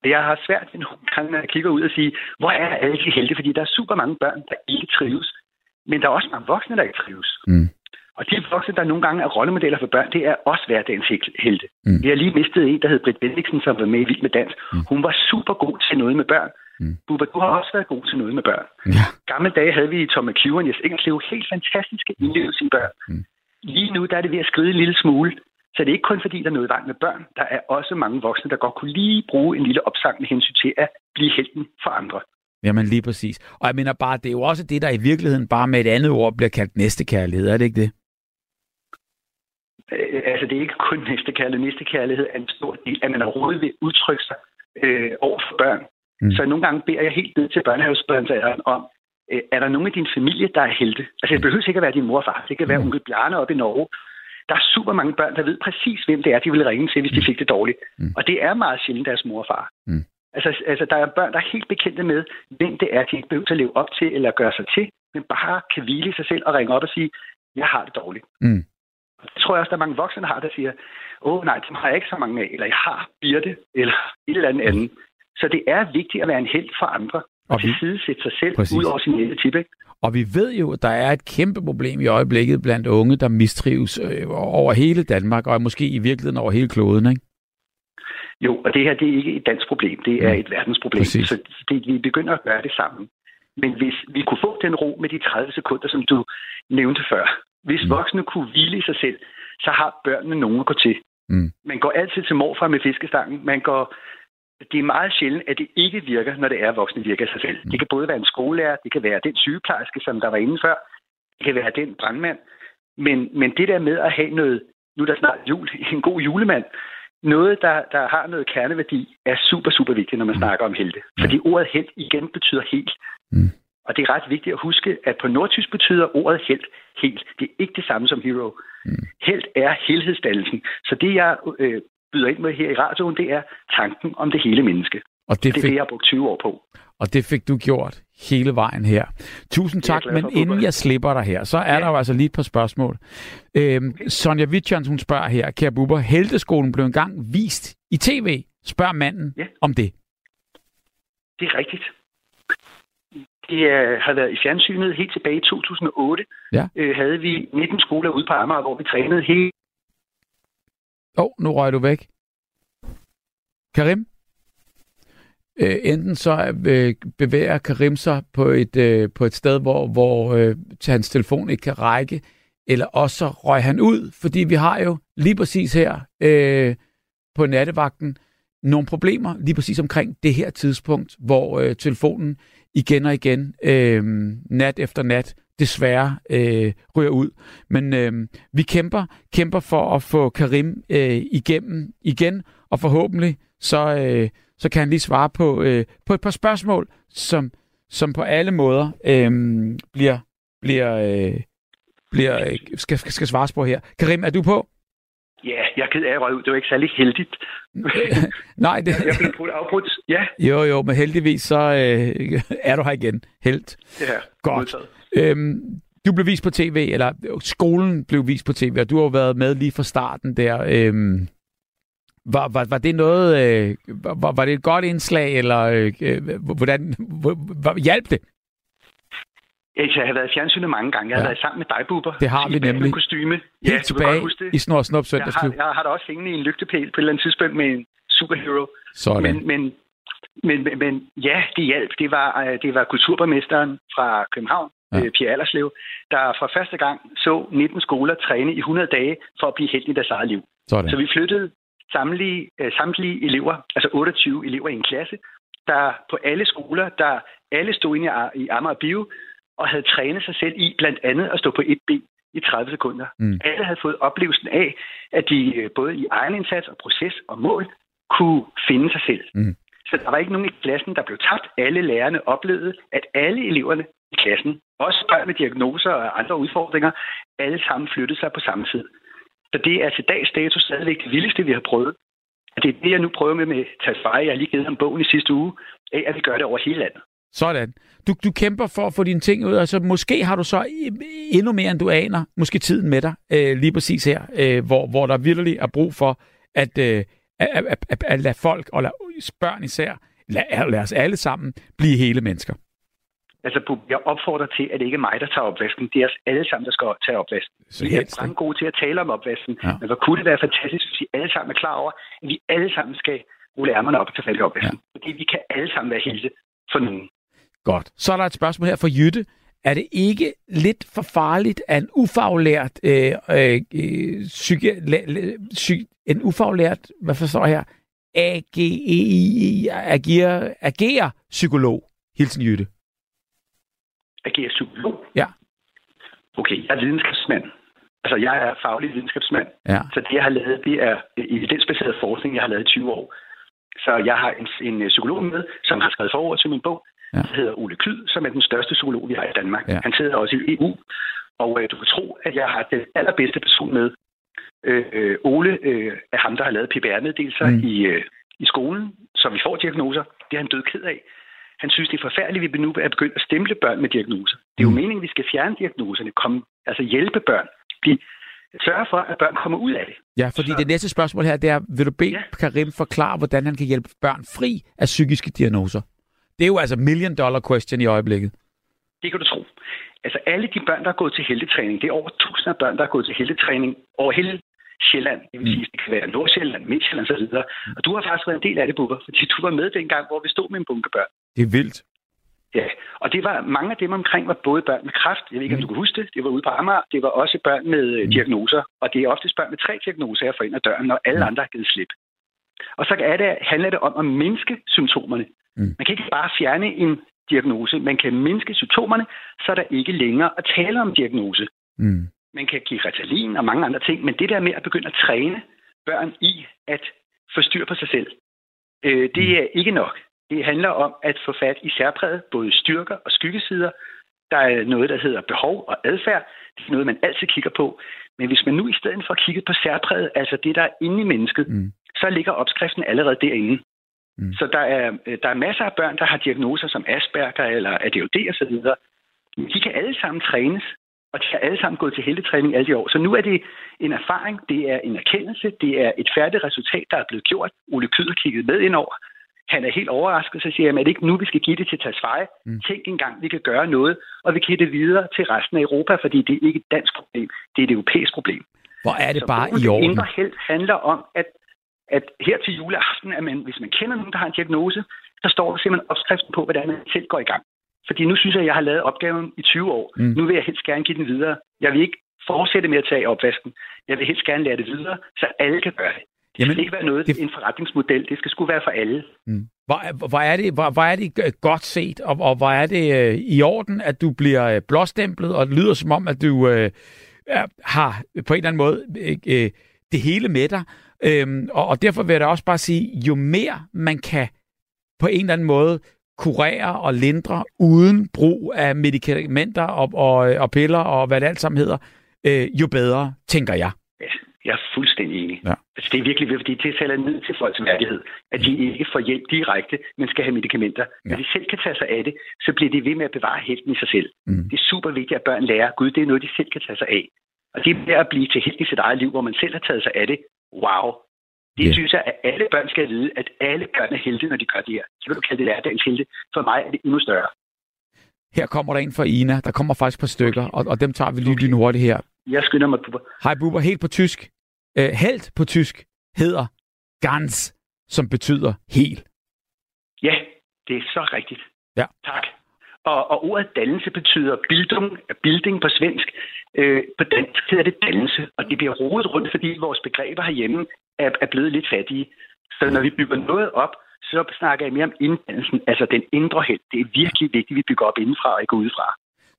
Jeg har svært ved nogle gange, når jeg kigger ud og sige, hvor er alle de helte? Fordi der er super mange børn, der ikke trives. Men der er også mange voksne, der ikke trives. Mm. Og de voksne, der nogle gange er rollemodeller for børn, det er også hverdagens hel- helte. Mm. Vi har lige mistet en, der hed Britt Bendiksen, som var med i Vild med Dans. Mm. Hun var super god til noget med børn. Mm. Bubba, du har også været god til noget med børn. Ja. Gamle dage havde vi Tom McHugh og Jes Ingerslev helt fantastiske indlevelser i børn. Mm. Lige nu der er det ved at skride en lille smule. Så det er ikke kun fordi, der er noget i vejen med børn. Der er også mange voksne, der godt kunne lige bruge en lille opsang med hensyn til at blive helten for andre. Jamen lige præcis. Og jeg mener bare, det er jo også det, der i virkeligheden bare med et andet ord bliver kaldt næstekærlighed, er det ikke det? Øh, altså, det er ikke kun næstekærlighed. Næstekærlighed er en stor del, at man overhovedet vil udtrykke sig øh, over for børn. Mm. Så nogle gange beder jeg helt ned til børnehavesbørnsalderen om, øh, er der nogen af din familie, der er helte? Altså, det behøver ikke at være din mor og far. Det kan være Mm. onkel Bjarne op i Norge. Der er super mange børn, der ved præcis, hvem det er, de vil ringe til, hvis de fik det dårligt. Mm. Og det er meget sjældent deres mor og far. Mm. Altså, altså, der er børn, der er helt bekendte med, hvem det er, de ikke behøver at leve op til eller gøre sig til, men bare kan hvile i sig selv og ringe op og sige, jeg har det dårligt. Mm. Det tror jeg også, der er mange voksne, der har, der siger, åh nej, dem har jeg ikke så mange af, eller jeg har Birte, eller et eller andet andet. Så det er vigtigt at være en held for andre, Og vi- tilsidesætte sig selv Præcis. ud over sin lille tip, ikke? Og vi ved jo, at der er et kæmpe problem i øjeblikket blandt unge, der mistrives øh, over hele Danmark, og måske i virkeligheden over hele kloden, ikke? Jo, og det her det er ikke et dansk problem, det er Mm. et verdensproblem. Præcis. Så det, vi begynder at gøre det sammen. Men hvis vi kunne få den ro med de 30 sekunder, som du nævnte før, hvis Mm. voksne kunne hvile i sig selv, så har børnene nogen at gå til. Mm. Man går altid til morfar med fiskestangen. Man går det er meget sjældent, at det ikke virker, når det er, at voksne virker sig selv. Det kan både være en skolelærer, det kan være den sygeplejerske, som der var inde før, det kan være den brandmand. Men, men det der med at have noget, nu er der snart jul, en god julemand, noget, der, der har noget kerneværdi, er super, super vigtigt, når man snakker om helte. Fordi ordet held igen betyder helt. Mm. Og det er ret vigtigt at huske, at på nordtysk betyder ordet helt helt. Det er ikke det samme som hero. Mm. Helt er helhedsdannelsen. Så det, jeg øh, byder ind med her i radioen, det er tanken om det hele menneske. Og det, Det er fik, det, jeg har brugt 20 år på. og det fik du gjort hele vejen her. Tusind er tak, men inden jeg slipper dig her, så er Ja. der jo altså lige et par spørgsmål. Øhm, Sonja Wittjans, hun spørger her, kære Bubber, Helteskolen blev engang vist i tv. Spørg manden Ja. om det. Det er rigtigt. Det øh, har været i fjernsynet helt tilbage i 2008. Ja. Øh, havde vi 19 skoler ude på Amager, hvor vi trænede hele Åh, oh, nu røg du væk. Karim? Øh, enten så øh, bevæger Karim sig på et, øh, på et sted, hvor, hvor øh, hans telefon ikke kan række, eller også så røg han ud, fordi vi har jo lige præcis her øh, på nattevagten nogle problemer lige præcis omkring det her tidspunkt, hvor øh, telefonen igen og igen, øh, nat efter nat, desværre øh, ryger ud. Men øh, vi kæmper, kæmper for at få Karim øh, igennem igen, og forhåbentlig så, øh, så kan han lige svare på, øh, på et par spørgsmål, som, som på alle måder øh, bliver, bliver, øh, bliver øh, skal, skal, skal svares på her. Karim, er du på? Ja, jeg er ked af ud. Det var ikke særlig heldigt. Nej, det, Jeg blev brudt afbrudt. Ja, jo jo, men heldigvis så øh, er du her igen. Helt. her. Godt. Modtaget. Øhm, du blev vist på tv, eller skolen blev vist på tv, og du har jo været med lige fra starten der. Øhm, var, var, var det noget, øh, var, var det et godt indslag, eller øh, øh, hvordan hvor, hjalp det? Altså, jeg har været i fjernsynet mange gange. Jeg har Ja. været sammen med dig, Bubber. Det har vi nemlig. kostyme. Helt ja, tilbage det. i Snor Snop Jeg har, jeg har da også hængende i en lygtepæl på et eller andet tidspunkt med en superhero. Sådan. Men, men, men, men, men ja, det hjalp. Det var, øh, det var kulturborgmesteren fra København, ja. øh, Pia Allerslev, der for første gang så 19 skoler træne i 100 dage for at blive helt i deres eget liv. Sådan. Så vi flyttede samtlige, øh, samtlige elever, altså 28 elever i en klasse, der på alle skoler, der alle stod inde i Amager Bio og havde trænet sig selv i blandt andet at stå på et ben i 30 sekunder. Mm. Alle havde fået oplevelsen af, at de øh, både i egen indsats og proces og mål kunne finde sig selv. Mm. Så der var ikke nogen i klassen, der blev tabt. Alle lærerne oplevede, at alle eleverne i klassen, også børn med diagnoser og andre udfordringer, alle sammen flyttede sig på samme tid. Så det er til dags dato stadigvæk det vildeste, vi har prøvet. Det er det, jeg nu prøver med med Tasfaye. Jeg har lige givet ham bogen i sidste uge, af at vi gør det over hele landet. Sådan. Du, du kæmper for at få dine ting ud, og altså måske har du så endnu mere, end du aner, måske tiden med dig, øh, lige præcis her, øh, hvor, hvor der virkelig er brug for, at, øh, at, at, at, at lade folk, og lade børn især, lad, lad os alle sammen blive hele mennesker. Altså, jeg opfordrer til, at det ikke er mig, der tager opvasken. Det er os alle sammen, der skal tage opvasken. Så vi er mange gode til at tale om opvasken. Ja. Men hvor kunne det være fantastisk, hvis vi alle sammen er klar over, at vi alle sammen skal rulle ærmerne op og tage fat i opvasken. Ja. Fordi vi kan alle sammen være helte for nogen. Godt. Så er der et spørgsmål her fra Jytte. Er det ikke lidt for farligt, at en ufaglært, øh, øh, psyki, la, la, psy, en ufaglært, hvad forstår jeg her, AGEI, agerer, agerer psykolog? Hilsen Jytte. Agerer psykolog? Ja. Okay, jeg er videnskabsmand. Altså, jeg er faglig videnskabsmand. Ja. Så det, jeg har lavet, det er evidensbaseret forskning, jeg har lavet i 20 år. Så jeg har en, en psykolog med, som har skrevet forord til min bog, ja. som hedder Ole Klyd, som er den største psykolog, vi har i Danmark. Ja. Han sidder også i EU, og øh, du kan tro, at jeg har den allerbedste person med. Øh, øh, Ole øh, er ham, der har lavet PPR-meddelelser mm. i, øh, i skolen, så vi får diagnoser. Det er han død ked af. Han synes, det er forfærdeligt, at vi nu er begyndt at stemple børn med diagnoser. Det er jo mm. meningen, at vi skal fjerne diagnoserne, komme, altså hjælpe børn. Blive, sørge for, at børn kommer ud af det. Ja, fordi så. det næste spørgsmål her, det er, vil du bede ja. Karim forklare, hvordan han kan hjælpe børn fri af psykiske diagnoser? Det er jo altså million dollar question i øjeblikket. Det kan du tro. Altså alle de børn, der er gået til heldetræning, det er over tusind af børn, der er gået til heldetræning over hele Sjælland. Det vil sige, det kan være Nordsjælland, Midtjylland osv. Mm. Og du har faktisk været en del af det, Bubber, fordi du var med dengang, hvor vi stod med en bunke børn. Det er vildt. Ja, og det var mange af dem omkring var både børn med kræft, jeg ved ikke, om du kan huske det, det var ude på Amager, det var også børn med øh, mm. diagnoser, og det er oftest børn med tre diagnoser her for ind ad døren, når alle mm. andre har givet slip. Og så er det, handler det om at mindske symptomerne. Mm. Man kan ikke bare fjerne en diagnose, man kan mindske symptomerne, så er der ikke længere at tale om diagnose. Mm. Man kan give retalin og mange andre ting, men det der med at begynde at træne børn i at få styr på sig selv, øh, det mm. er ikke nok. Det handler om at få fat i særpræget, både styrker og skyggesider. Der er noget, der hedder behov og adfærd. Det er noget, man altid kigger på. Men hvis man nu i stedet for kigger på særpræget, altså det, der er inde i mennesket, mm. så ligger opskriften allerede derinde. Mm. Så der er, der er masser af børn, der har diagnoser som Asperger eller ADHD osv. De kan alle sammen trænes, og de har alle sammen gået til heldetræning alle de år. Så nu er det en erfaring, det er en erkendelse, det er et færdigt resultat, der er blevet gjort. Ole Kyder kigget med ind over. Han er helt overrasket, så siger han, at det ikke nu, vi skal give det til Tasfaye. Mm. Tænk engang, vi kan gøre noget, og vi kan give det videre til resten af Europa, fordi det er ikke et dansk problem, det er et europæisk problem. Hvor er det så bare i orden? indre held handler om, at at her til juleaften, at man, hvis man kender nogen, der har en diagnose, så står der simpelthen opskriften på, hvordan man selv går i gang. Fordi nu synes jeg, at jeg har lavet opgaven i 20 år. Mm. Nu vil jeg helst gerne give den videre. Jeg vil ikke fortsætte med at tage opvasken. Jeg vil helst gerne lære det videre, så alle kan gøre det. Det Jamen, skal ikke være noget, det... en forretningsmodel. Det skal sgu være for alle. Mm. Hvor, hvor, er det, hvor, hvor er det godt set, og, og hvor er det øh, i orden, at du bliver øh, blåstemplet, og det lyder som om, at du øh, har på en eller anden måde øh, det hele med dig. Øhm, og, og derfor vil jeg da også bare sige, jo mere man kan på en eller anden måde kurere og lindre uden brug af medicamenter og, og, og piller og hvad det alt sammen hedder, øh, jo bedre, tænker jeg. Ja, jeg er fuldstændig enig. Ja. Altså, det er virkelig vigtigt, fordi det taler ned til folks værdighed, at de ikke får hjælp direkte, men skal have medicamenter. Ja. Når de selv kan tage sig af det, så bliver de ved med at bevare helten i sig selv. Mm. Det er super vigtigt, at børn lærer, Gud, det er noget, de selv kan tage sig af. Og det er at blive til helt i sit eget liv, hvor man selv har taget sig af det. Wow, det yeah. synes jeg, at alle børn skal vide, at alle børn er heldige, når de gør det her. Så vil du kalde det hverdagens helte. For mig er det endnu større. Her kommer der en fra Ina. Der kommer faktisk et par stykker, og, og dem tager vi lige okay. hurtigt her. Jeg skynder mig, Bubber. Hej, Bubber. Helt på tysk. Uh, helt på tysk hedder ganz, som betyder hel. Ja, det er så rigtigt. Ja. Tak. Og, og ordet dannelse betyder bildung, bilding på svensk. Øh, på dansk hedder det dannelse, og det bliver rodet rundt, fordi vores begreber herhjemme er, er blevet lidt fattige. Så når vi bygger noget op, så snakker jeg mere om inddannelsen, altså den indre held. Det er virkelig vigtigt, at vi bygger op indenfra og ikke udefra.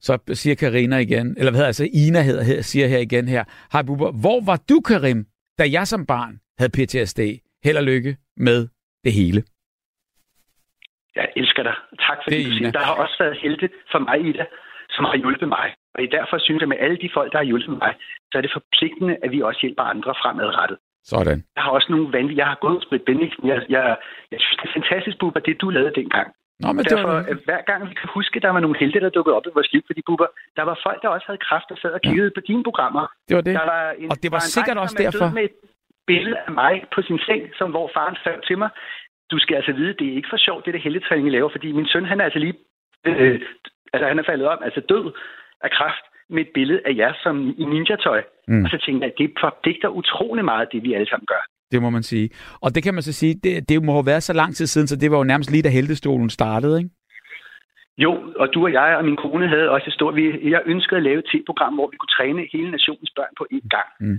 Så siger Karina igen, eller hvad hedder altså Ina hedder, her, siger her igen her, Hej Bubber, hvor var du, Karim, da jeg som barn havde PTSD? Held og lykke med det hele. Jeg elsker dig. Tak for det, du siger. Der har også været helte for mig, Ida, som har hjulpet mig. Og derfor synes jeg, med alle de folk, der har hjulpet mig, så er det forpligtende, at vi også hjælper andre fremadrettet. Sådan. Jeg har også nogle vanvittige... Jeg har gået med Bendiksen. Jeg, jeg, jeg synes, det er fantastisk, Bubber, det du lavede dengang. Nå, men Derfor, det var... hver gang vi kan huske, der var nogle helte, der dukkede op i vores liv, fordi Bubber, der var folk, der også havde kræft og sad og kiggede ja. på dine programmer. Det var det. Der var en, og det var, var en sikkert dreng, også er derfor. med et billede af mig på sin seng, som hvor faren sagde til mig, du skal altså vide, det er ikke for sjovt, det der helgetræning, I laver, fordi min søn, han er altså lige, øh, altså han er faldet om, altså død af kræft med et billede af jer som i ninja-tøj. Mm. Og så tænkte jeg, at det forpligter utrolig meget, det vi alle sammen gør. Det må man sige. Og det kan man så sige, det, det må have været så lang tid siden, så det var jo nærmest lige da heltestolen startede, ikke? Jo, og du og jeg og min kone havde også et stort... Jeg ønskede at lave et t-program, hvor vi kunne træne hele nationens børn på én gang. Mm.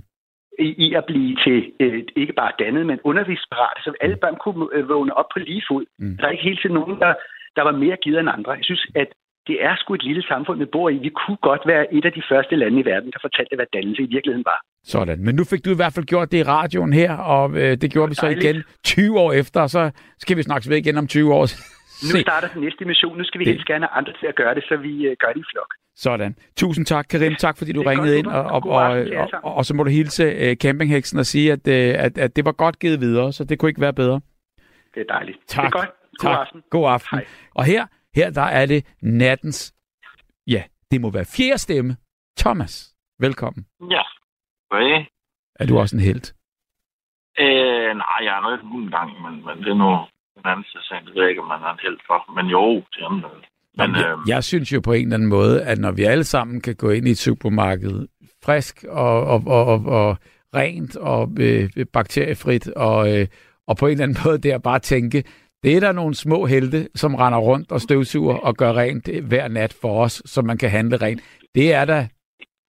I, I at blive til øh, ikke bare dannet, men undervisningsparate, så alle børn kunne øh, vågne op på lige fod. Mm. Der er ikke helt til nogen, der, der var mere givet end andre. Jeg synes, at det er sgu et lille samfund, vi bor i. Vi kunne godt være et af de første lande i verden, der fortalte, hvad dannelse i virkeligheden var. Sådan. Men nu fik du i hvert fald gjort det i radioen her, og øh, det gjorde det vi så dejligt. igen 20 år efter, og så skal vi snakkes ved igen om 20 år. Nu starter den næste mission. Nu skal vi det. helst gerne have andre til at gøre det, så vi uh, gør det i flok. Sådan. Tusind tak, Karim. Tak, fordi du ringede ind. Og, og, og, og, og, og så må du hilse uh, campingheksen og sige, at, uh, at, at det var godt givet videre, så det kunne ikke være bedre. Det er dejligt. Tak. Det er godt. God tak. aften. God aften. Hej. Og her, her der er det nattens, ja, det må være fjerde stemme. Thomas, velkommen. Ja. Hvad? Er du også en held? Øh, nej, jeg er noget en gang, men, men det er nu en anden sag. Det ved jeg ikke, om man er en held for. Men jo, det er man men, jeg, øh, jeg synes jo på en eller anden måde, at når vi alle sammen kan gå ind i et supermarked frisk og, og, og, og, og rent og øh, bakteriefrit, og, øh, og på en eller anden måde der bare tænke, det er der nogle små helte, som render rundt og støvsuger og gør rent eh, hver nat for os, så man kan handle rent. Det er da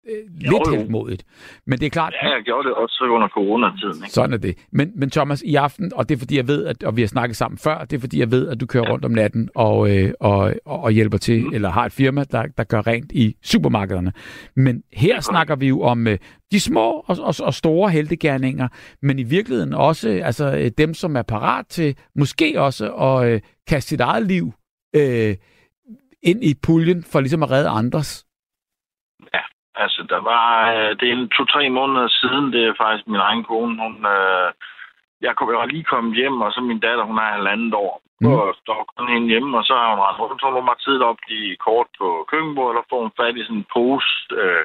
øh, lidt Jo, jo. heldmodigt. Men det er klart, ja, jeg gjorde det også under coronatiden. Ikke? sådan er det. Men, men Thomas, i aften, og det er fordi jeg ved, at, og vi har snakket sammen før, det er fordi jeg ved, at du kører ja. rundt om natten og, øh, og, og, og hjælper til, mm. eller har et firma, der, der gør rent i supermarkederne. Men her snakker vi jo om øh, de små og, og, og store heltegærninger, men i virkeligheden også altså, øh, dem, som er parat til måske også at øh, kaste sit eget liv øh, ind i puljen for ligesom at redde andres. Altså der var, øh, det er en to-tre måneder siden, det er faktisk min egen kone, hun, øh, jeg, kom, var lige kommet hjem, og så min datter, hun er halvandet år. Mm. Og der var kun hende hjemme, og så har hun ret rundt, så hun mig tidligt op i kort på køkkenbordet, og får hun fat i sådan en pose. Øh,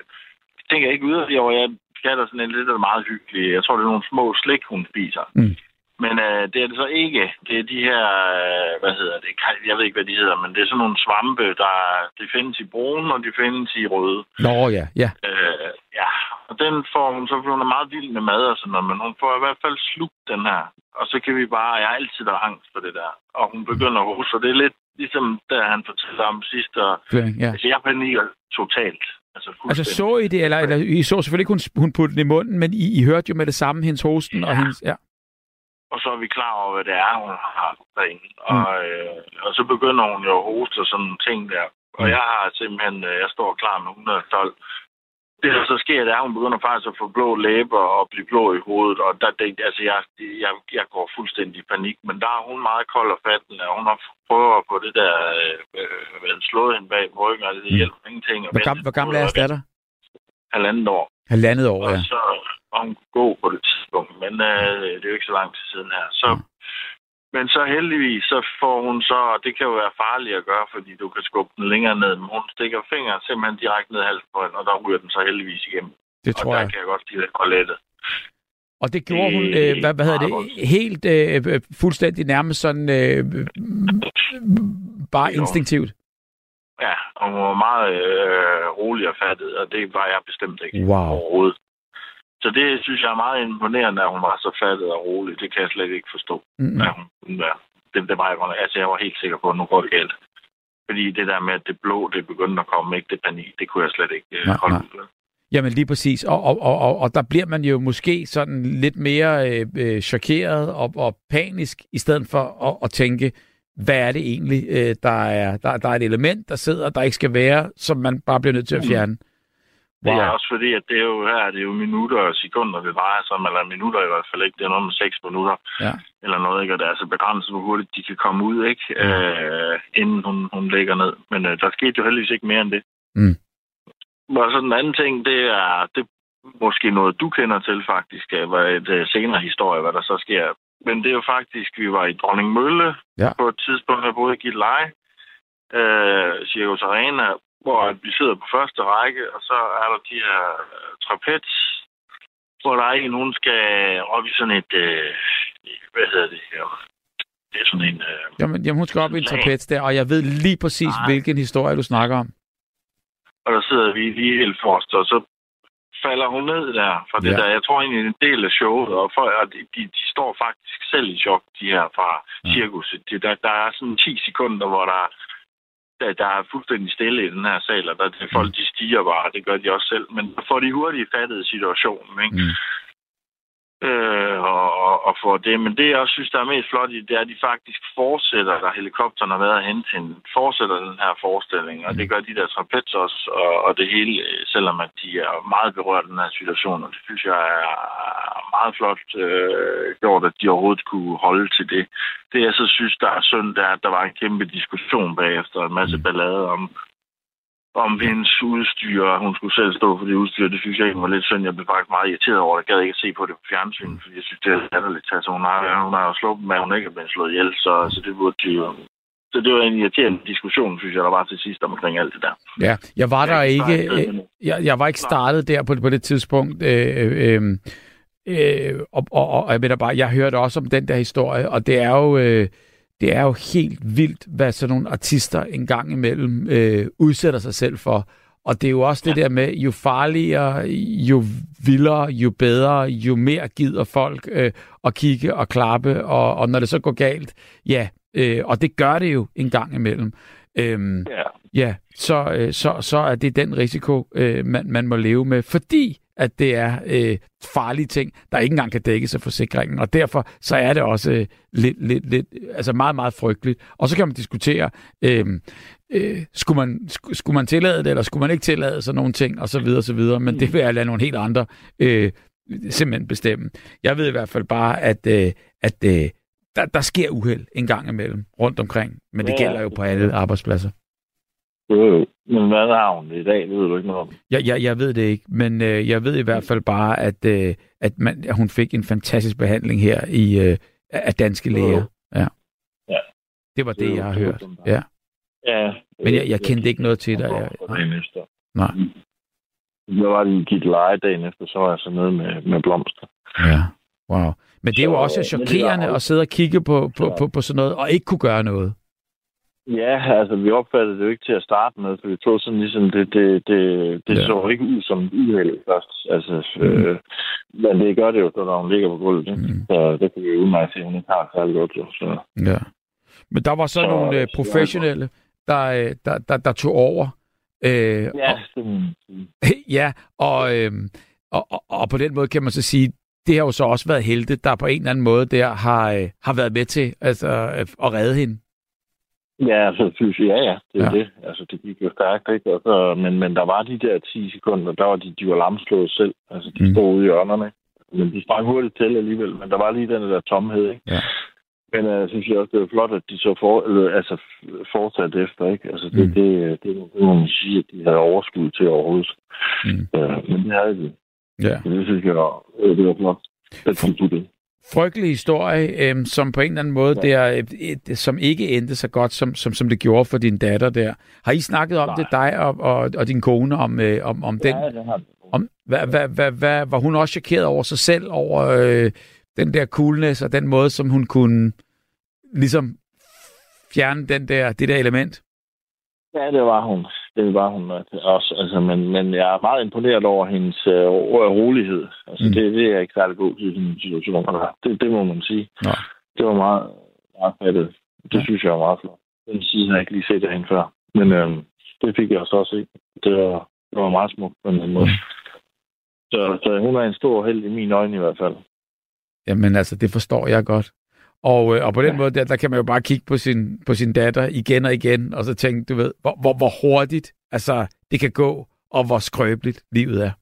jeg tænker ikke yderligere over, jeg kalder sådan en lidt meget hyggelig. Jeg tror, det er nogle små slik, hun spiser. Mm. Men øh, det er det så ikke. Det er de her, øh, hvad hedder det? Jeg ved ikke, hvad de hedder, men det er sådan nogle svampe, der de findes i brune, og de findes i røde. Nå ja, ja. Øh, ja, og den får hun, så bliver hun meget vild med mad og sådan noget, men hun får i hvert fald slugt den her. Og så kan vi bare, jeg har altid været angst for det der. Og hun begynder at hoste, så det er lidt ligesom der han fortalte om sidst. Og, ja. altså, jeg panikker totalt. Altså, Altså så I det, eller, eller I så selvfølgelig ikke, hun, hun puttede den i munden, men I, I hørte jo med det samme hendes hosten ja. og hendes... Ja. Og så er vi klar over, hvad det er, hun har derinde. Mm. Og, øh, og så begynder hun jo at hoste og sådan nogle ting der. Og Mm. jeg har simpelthen, øh, jeg står klar med 112. Det, der så sker, det er, at hun begynder faktisk at få blå læber og blive blå i hovedet. Og der, det, altså, jeg, jeg, jeg går fuldstændig i panik. Men der er hun meget kold og fattende, og hun har prøvet at få det der, øh, slået hende bag ryggen, og det Mm. hjælper ingenting. Og Hvor, gammel, hvor gammel er datter? Halvandet år. Halvandet år, Og ja. så hun god på det tidspunkt, men øh, det er jo ikke så lang tid siden her. Så, Mm. Men så heldigvis, så får hun så, og det kan jo være farligt at gøre, fordi du kan skubbe den længere ned, men hun stikker fingeren simpelthen direkte ned i halsen på hende, og der ryger den så heldigvis igennem. Det og tror der jeg. kan jeg godt give det og lettet. Og det gjorde hun, Det- øh, hvad, hvad hedder det, helt øh, fuldstændig nærmest sådan, øh, bare instinktivt. Ja, og hun var meget øh, rolig og fattet, og det var jeg bestemt ikke Wow. overhovedet. Så det synes jeg er meget imponerende, at hun var så fattet og rolig. Det kan jeg slet ikke forstå. Mm-hmm. Ja, hun kunne være. Det, det var jeg. Altså, jeg var helt sikker på, at nu går det galt. Fordi det der med, at det blå, det begyndte at komme, ikke det panik, det kunne jeg slet ikke øh, Nej, holde nej. ud. Jamen lige præcis. Og, og, og, og, og der bliver man jo måske sådan lidt mere øh, øh, chokeret og, og panisk, i stedet for at, at tænke, hvad er det egentlig, øh, der, er, der, der er et element, der sidder, der ikke skal være, som man bare bliver nødt til at fjerne. Det er også fordi, at det er jo her, det er jo minutter og sekunder, det drejer sig om, eller minutter i hvert fald ikke. Det er noget med 6 minutter, Ja. eller noget, ikke? Og det er altså begrænset, hvor hurtigt de kan komme ud, ikke? Mm. Øh, inden hun, hun ligger ned. Men øh, der skete jo heldigvis ikke mere end det. Mm. Og så den anden ting, det er, det er måske noget, du kender til faktisk, var et øh, senere historie, hvad der så sker. Men det er jo faktisk, vi var i Dronning Mølle Ja. på et tidspunkt, jeg boede i Gilleleje, øh, Circus Arena, hvor vi sidder på første række, og så er der de her øh, trapez, hvor der er en, hun skal op i sådan et, øh, hvad hedder det her? Det er sådan en... Øh, Jamen, jamen, hun skal op i en trapez der, og jeg ved lige præcis, Nej. hvilken historie du snakker om. og der sidder vi lige helt forrest, og så falder hun ned der fra det Ja. der. Jeg tror egentlig, det en del af showet, og for, og de, de, de står faktisk selv i chok, de her fra Ja. ja. cirkuset. De, der, der er sådan 10 sekunder, hvor der, der, der er fuldstændig stille i den her sal, og der det, folk de stiger bare, det gør de også selv, men så får de hurtigt fattet situationen, ikke? Mm øh, og, og, for det. Men det, jeg også synes, der er mest flot i, det er, at de faktisk fortsætter, der helikopteren har været at hente hende, fortsætter den her forestilling, og det gør de der trapez også, og, og det hele, selvom at de er meget berørt af den her situation, og det synes jeg er meget flot øh, gjort, at de overhovedet kunne holde til det. Det, jeg så synes, der er synd, det er, at der var en kæmpe diskussion bagefter, en masse ballade om, om hendes udstyr, og hun skulle selv stå for det udstyr. Det synes jeg egentlig var lidt synd. Jeg blev faktisk meget irriteret over det. Jeg gad ikke at se på det på fjernsyn, fordi jeg synes, det er latterligt. Altså, hun har, hun har jo slået med, at hun ikke er blevet slået ihjel, så, så det burde de jo... Så det var en irriterende diskussion, synes jeg, der var til sidst omkring alt det der. Ja, jeg var der ikke. øh, Jeg, jeg var ikke startet der på, på det tidspunkt. Øh, øh, øh, og, og, og jeg, ved da bare, jeg hørte også om den der historie, og det er jo, øh, det er jo helt vildt, hvad sådan nogle artister en gang imellem øh, udsætter sig selv for. Og det er jo også det der med, jo farligere, jo vildere, jo bedre, jo mere gider folk øh, at kigge og klappe, og, og når det så går galt, ja, øh, og det gør det jo en gang imellem. Øhm, Ja. Ja, så, øh, så, så er det den risiko, øh, man, man må leve med, fordi at det er øh, farlige ting, der ikke engang kan dækkes af forsikringen. Og derfor så er det også øh, lidt, lidt, lidt, altså meget, meget frygteligt. Og så kan man diskutere, øh, øh, skulle, man, sk- skulle man tillade det, eller skulle man ikke tillade sådan nogle ting, og så videre, og så videre. Men det vil jeg lade nogle helt andre øh, simpelthen bestemme. Jeg ved i hvert fald bare, at, øh, at øh, der, der sker uheld en gang imellem rundt omkring. Men det Ja, gælder jo på alle arbejdspladser. Jo, jo. Men hvad har hun i dag? Det ved du ikke noget om. Jeg, jeg, jeg ved det ikke, men øh, jeg ved i hvert fald bare, at, øh, at, man, at hun fik en fantastisk behandling her i øh, af danske jo. læger. Ja. Ja. Det var det, Det er jeg har hørt. Ja. Ja. Men jeg, jeg kendte ikke noget til dig. Jeg, efter. Nej. Jeg var lige givet leje dagen efter, så var jeg så nede med, med blomster. ja. Wow. Men det er jo Så, også det chokerende at sidde og kigge på, på, på, på sådan noget, og ikke kunne gøre noget. Ja, altså vi opfattede det jo ikke til at starte med, for vi tog sådan ligesom, det, det, det, det Ja. så ikke ud som et uheld først. Altså, øh, men det gør det jo, så når hun ligger på gulvet. Ikke? Mm. Så det kan vi jo udmærke se, hun ikke har særlig godt. Jo. Så, Ja. Men der var så Så- nogle øh, professionelle, der, øh, der, der, der tog over. Øh, ja, og, ja, og, øhm, og, og, og på den måde kan man så sige, det har jo så også været helte, der på en eller anden måde der har, øh, har været med til altså, øh, at redde hende. Ja, altså, jeg, ja, ja, det er Ja. det. Altså, det gik jo stærkt, ikke? Og så, men, men der var de der 10 sekunder, der var de, de var lamslået selv. Altså, de Mm. stod ude i hjørnerne. Men de sprang hurtigt til alligevel, men der var lige den der tomhed, ikke? Ja. Men jeg uh, synes jeg også, det var flot, at de så for, eller, altså, fortsatte efter, ikke? Altså, det, Mm. det, det, det, må man sige, at de havde overskud til overhovedet. Mm. Uh, men det havde de. Ja. Så det synes jeg, øh, det var flot. At de det. Frygtelig historie, øhm, som på en eller anden måde Ja. der, et, som ikke endte så godt, som, som, som det gjorde for din datter der. Har I snakket om Nej. det, dig og, og, og din kone, om, øh, om, om den? Ja, det har de. Om, hvad, hvad, hvad, hvad, var hun også chokeret over sig selv, over øh, den der coolness og den måde, som hun kunne ligesom fjerne den der, det der element? Ja, det var hun. Det var hun nok også. Altså, men, men jeg er meget imponeret over hendes øh, ro- rolighed. Altså, Mm. mm. det, det er ikke særlig god i sådan en situation. Det, det må man sige. Nå. Det var meget, meget fattet. Det Ja. synes jeg var meget flot. Den side har jeg ikke lige set derhen før. Men øh, det fik jeg så også se. Det var, det var meget smukt på en måde. Så, så hun er en stor held i mine øjne i hvert fald. Jamen altså, det forstår jeg godt. Og, øh, og på den ja. måde, der, der kan man jo bare kigge på sin, på sin datter igen og igen, og så tænke, du ved, hvor, hvor, hvor hurtigt altså, det kan gå, og hvor skrøbeligt livet er.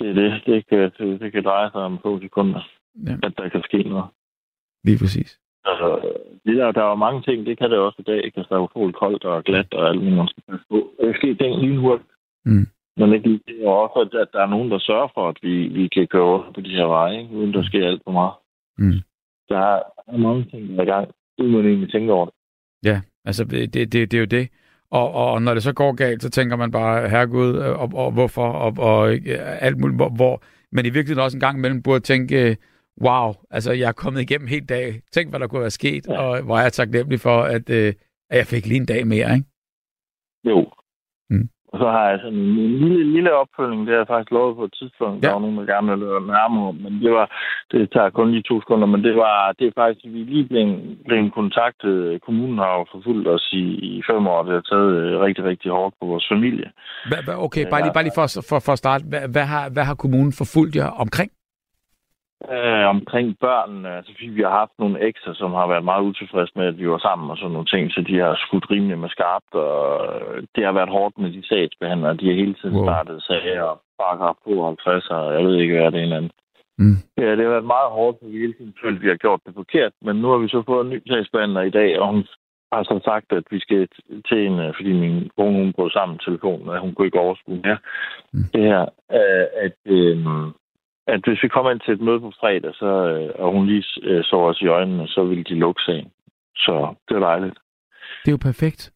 Det er det. Det kan, det, kan dreje sig om få sekunder, ja. at der kan ske noget. Lige præcis. Altså, det der, der er mange ting, det kan det også i dag. Det kan være utroligt koldt og glat og alt muligt, man skal passe på. Det sker ting lige hurtigt. Mm. Men ikke det er også, at der er nogen, der sørger for, at vi, vi kan køre på de her veje, ikke? uden der sker alt for meget. Mm. Der er, mange ting, der er i gang, uden man egentlig tænker over det. Ja, altså det, det, det er jo det. Og, og når det så går galt, så tænker man bare, herregud, og, og hvorfor, og, og alt muligt, hvor, hvor, men i virkeligheden også en gang imellem burde tænke, wow, altså jeg er kommet igennem helt dag. Tænk, hvad der kunne være sket, ja. og hvor er jeg taknemmelig for, at, øh, at jeg fik lige en dag mere, ikke? Jo. Og så har jeg sådan en lille, lille opfølging, det har jeg faktisk lovet på et tidspunkt. Ja. Der var nogen, der gerne ville løbe nærmere, men det, var, det tager kun lige to sekunder, men det var det er faktisk, vi lige blev, blev kontaktet. Kommunen har jo forfulgt os i, i fem år, det har taget øh, rigtig, rigtig hårdt på vores familie. Hva, okay, bare lige, bare lige for, for, for at starte. Hvad, hvad, har, hvad har kommunen forfulgt jer omkring? Øh, omkring børnene. Altså, fordi vi har haft nogle ekser, som har været meget utilfredse med, at vi var sammen og sådan nogle ting, så de har skudt rimelig med skarpt, og det har været hårdt med de sagsbehandlere. De har hele tiden wow. startet sager og paragraf 52, og jeg ved ikke, hvad det er en anden. Mm. Ja, det har været meget hårdt, for vi hele tiden følte, at vi har gjort det forkert, men nu har vi så fået en ny sagsbehandler i dag, og hun har så sagt, at vi skal til en, fordi min kone hun brød sammen telefonen, og hun kunne ikke overskue mere. Mm. Det her, øh, at øh, at hvis vi kommer ind til et møde på fredag, så, øh, og hun lige øh, så os i øjnene, så vil de lukke sagen. Så det er dejligt. Det er jo perfekt.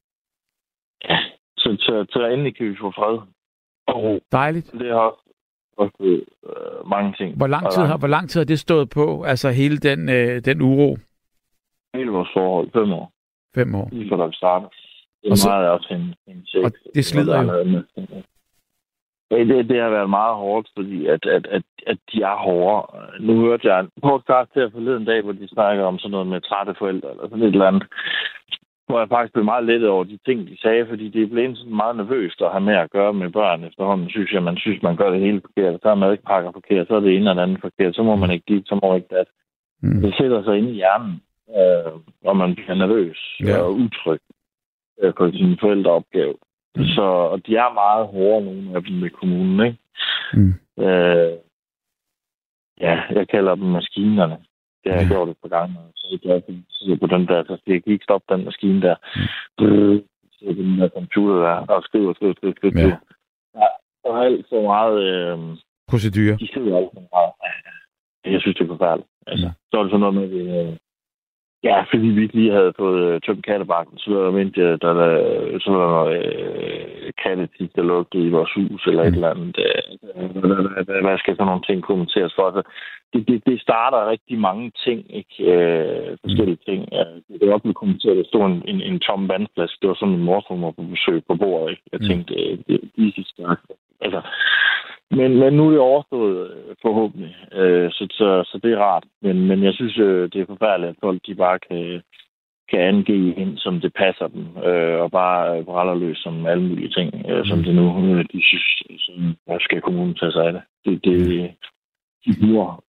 Ja, så, så, så endelig kan vi få fred og Dejligt. Det har også, også øh, mange ting. Hvor lang, tid har, hvor lang tid har det stået på, altså hele den, øh, den uro? Hele vores forhold, fem år. Fem år. Lige før vi starter. Det er og så, meget også en, en check. Og det slider jo. Det, det har været meget hårdt, fordi at, at, at, at de er hårde. Nu hørte jeg en podcast her forleden dag, hvor de snakker om sådan noget med trætte forældre, eller sådan et eller andet. Hvor jeg faktisk blev meget lettet over de ting, de sagde, fordi det blev sådan meget nervøst at have med at gøre med børn efterhånden. Synes jeg, man synes, man gør det hele forkert. Så er madpakker forkert, så er det ene eller andet forkert. Så må man ikke dit, så må man ikke dat. Mm. Det sætter sig ind i hjernen, øh, og man bliver nervøs ja. og utryg øh, på sin forældreopgave. Mm. Så, og de er meget hårde, nogle af dem med kommunen, ikke? Mm. Øh, ja, jeg kalder dem maskinerne. Det har jeg gjort et par gange. Så jeg sidder på den der, så jeg kan ikke stoppe den maskine der. Mm. Så den der computer der, og skriver, skriver, skriver, skriver. Ja. ja der er alt så meget... Øh, Procedurer. De skriver alt så meget. Jeg synes, det er forfærdeligt. Altså, ja. Så er det sådan noget med, at øh, Ja, fordi vi ikke lige havde fået øh, tømt kattebakken, så var der, der, der, der så var der øh, kattetit, der lugtede i vores hus, eller mm. et eller andet. Øh, hvad skal sådan nogle ting kommenteres for? Altså, det, det, det starter rigtig mange ting, ikke? Øh, forskellige mm. ting. Det er også blevet kommenteret, der stod en, en, en tom vandflaske. Det var sådan en mor, var på besøg på bordet, ikke? Jeg mm. tænkte, øh, det, det, det, altså, men, men nu er det overstået, øh, forhåbentlig. Øh, så, så, så det er rart. Men, men jeg synes, øh, det er forfærdeligt, at folk de bare kan, kan angive ind, som det passer dem, øh, og bare bræller løs som alle mulige ting, øh, som det nu øh, de synes, som skal kommunen tage sig af det. Det, det de bruger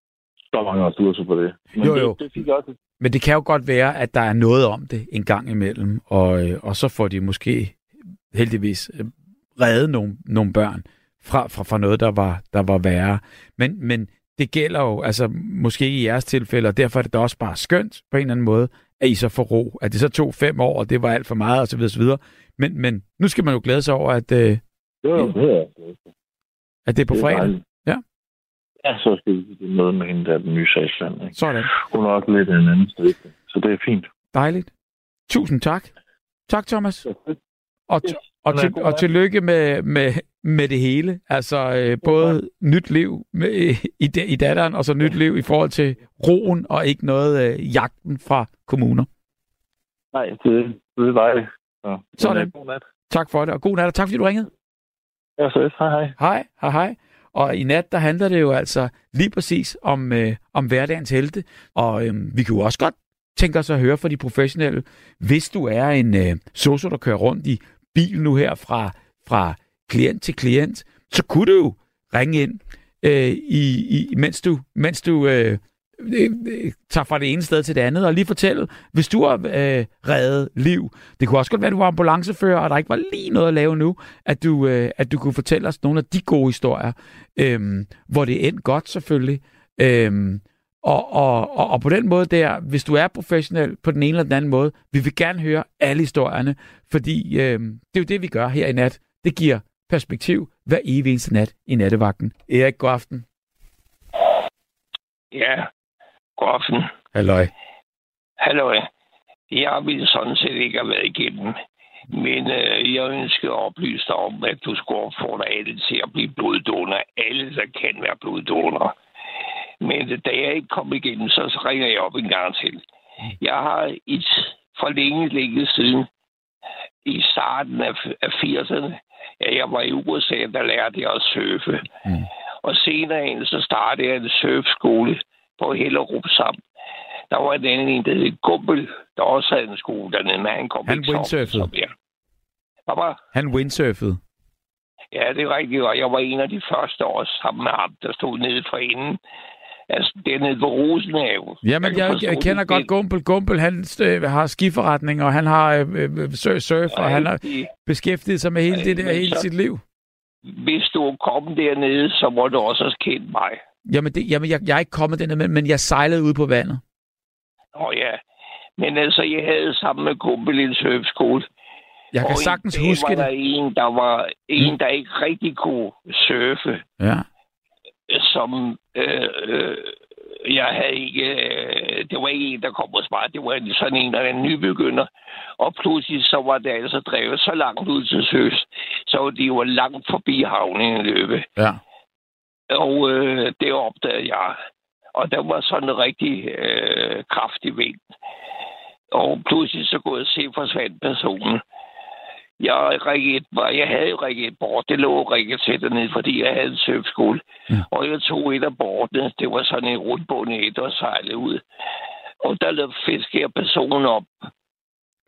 så mange ressourcer på det. Men jo, jo. Det, det fik også men det kan jo godt være, at der er noget om det en gang imellem, og, og så får de måske heldigvis reddet nogle, nogle børn fra, fra, fra noget, der var, der var værre. Men, men det gælder jo, altså måske i jeres tilfælde, og derfor er det da også bare skønt på en eller anden måde, at I så får ro. At det så tog fem år, og det var alt for meget, og så videre, så videre. Men, men nu skal man jo glæde sig over, at, øh, det er, at det er på det er fredag. Ja. Ja, så skal vi møde med hende, der den nye sagsland. Ikke? Sådan. Hun er også lidt en anden sted, så det er fint. Dejligt. Tusind tak. Tak, Thomas. Og, og, til, og tillykke med, med, med det hele. Altså øh, både nyt liv med, i, i datteren, og så nyt liv i forhold til roen, og ikke noget øh, jagten fra kommuner. Nej, det, det er dejligt. Så, Sådan. God nat. Tak for det, og god nat, og tak fordi du ringede. Ja, så hej hej. Hej, hej hej. Og i nat, der handler det jo altså lige præcis om, øh, om hverdagens helte. Og øh, vi kan jo også godt tænke os at høre fra de professionelle. Hvis du er en øh, socio, der kører rundt i bil nu her fra, fra klient til klient, så kunne du jo ringe ind, øh, i, i, mens du, mens du øh, øh, tager fra det ene sted til det andet, og lige fortælle, hvis du har øh, reddet liv. Det kunne også godt være, at du var ambulancefører, og der ikke var lige noget at lave nu, at du, øh, at du kunne fortælle os nogle af de gode historier, øh, hvor det endte godt selvfølgelig. Øh, og, og, og, og på den måde der, hvis du er professionel på den ene eller den anden måde, vi vil gerne høre alle historierne, fordi øh, det er jo det, vi gør her i nat. Det giver perspektiv hver evig eneste nat i nattevagten. Erik, god aften. Ja, god aften. Halløj. Halløj. Jeg ville sådan set ikke have været igennem, men øh, jeg ønsker at oplyse dig om, at du skulle opfordre alle til at blive bloddonor. Alle, der kan være bloddonor. Men da jeg ikke kom igennem, så ringer jeg op en gang til. Jeg har et for længe, længe siden, i starten af, af 80'erne, ja, jeg var i USA, der lærte jeg at surfe. Mm. Og senere hen, så startede jeg en surfskole på Hellerup sammen. Der var en anden en, der hed Gumbel, der også havde en skole dernede, men han kom Han ikke windsurfede. Som Hvad var? Han windsurfede. Ja, det er rigtigt, og jeg var en af de første år sammen med ham, der stod nede for enden. Altså, det er nede på Rosenhave. Jamen, jeg, jeg, jeg kender godt Gumpel. Gumpel, han øh, har skiforretning, og han har øh, øh, surf, surf og han har beskæftiget sig med hele det der hele så- sit liv. Hvis du kom dernede, så må du også have kendt mig. Jamen, det, jamen jeg, jeg er ikke kommet den men, men jeg sejlede ud på vandet. Åh ja. Men altså, jeg havde sammen med Gumbel en surfskole. Jeg kan og sagtens en huske var der det. en, der var en, Mm. der ikke rigtig kunne surfe. Ja. som øh, øh, jeg havde ikke... Øh, det var ikke en, der kom hos mig. Det var sådan en, der er en nybegynder. Og pludselig så var det altså drevet så langt ud til søs, så de var langt forbi havnen i løbet. Ja. Og øh, det opdagede jeg. Og der var sådan en rigtig øh, kraftig vind. Og pludselig så kunne jeg se forsvandt personen. Jeg, rigget, jeg havde jo rigget et bord. Det lå rigget til dernede, fordi jeg havde en surfskole. Ja. Og jeg tog et af bordene. Det var sådan en rundbånd et, og sejlede ud. Og der løb fiskede jeg personen op.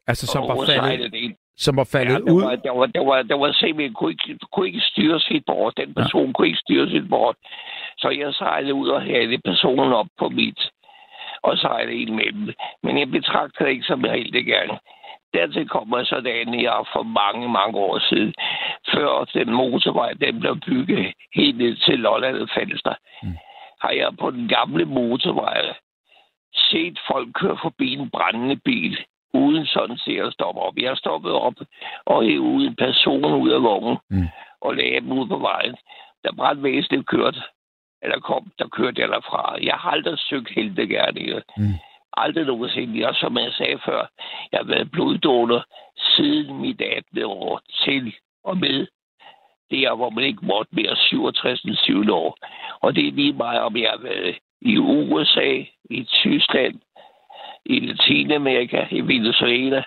Altså, som var faldet, ind. som var faldet Ja, der ud. var, der var, der var, der var simpelthen, kunne ikke, kunne ikke styre sit bord. Den person ja. kunne ikke styre sit bord. Så jeg sejlede ud og havde personen op på mit, og sejlede ind med dem. Men jeg betragter det ikke som helt gerne. Dertil kommer så det andet, jeg for mange, mange år siden, før den motorvej, den blev bygget helt ned til Lolland og Falster, mm. har jeg på den gamle motorvej set folk køre forbi en brændende bil, uden sådan set at stoppe op. Jeg stoppede op og hævde en person ud af vognen Mm. og lagde dem ud på vejen. Da brandvæsenet kørte, eller kom, der kørte jeg derfra. Jeg har aldrig søgt heltegærninger. Mm. Aldrig nogensinde. Og som jeg sagde før, jeg har været bloddonor siden mit 18. år til og med der, hvor man ikke måtte mere 67. 7. år. Og det er lige meget, om jeg har været i USA, i Tyskland, i Latinamerika, i Venezuela,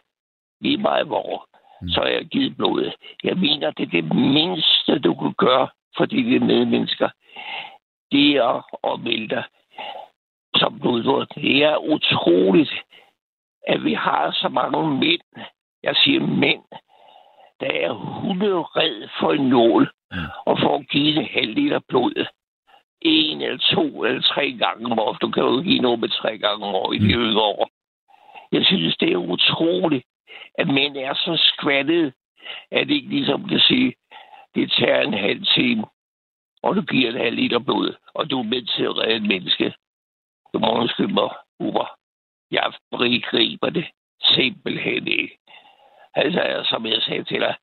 lige meget hvor, mm. så har jeg givet blodet. Jeg mener, det er det mindste, du kan gøre for dine medmennesker. Det er at melde dig bloddonor. Det er utroligt, at vi har så mange mænd, jeg siger mænd, der er hundered for en nål og for at give en halv liter blod. En eller to eller tre gange om året. Du kan jo ikke give noget med tre gange om året i yngre år. Jeg synes, det er utroligt, at mænd er så skvattet, at de ikke ligesom kan sige, det tager en halv time, og du giver en halv liter blod, og du er med til at redde et menneske. Du må undskylde mig, Uber. Jeg griber det simpelthen ikke. Altså, som jeg sagde til dig,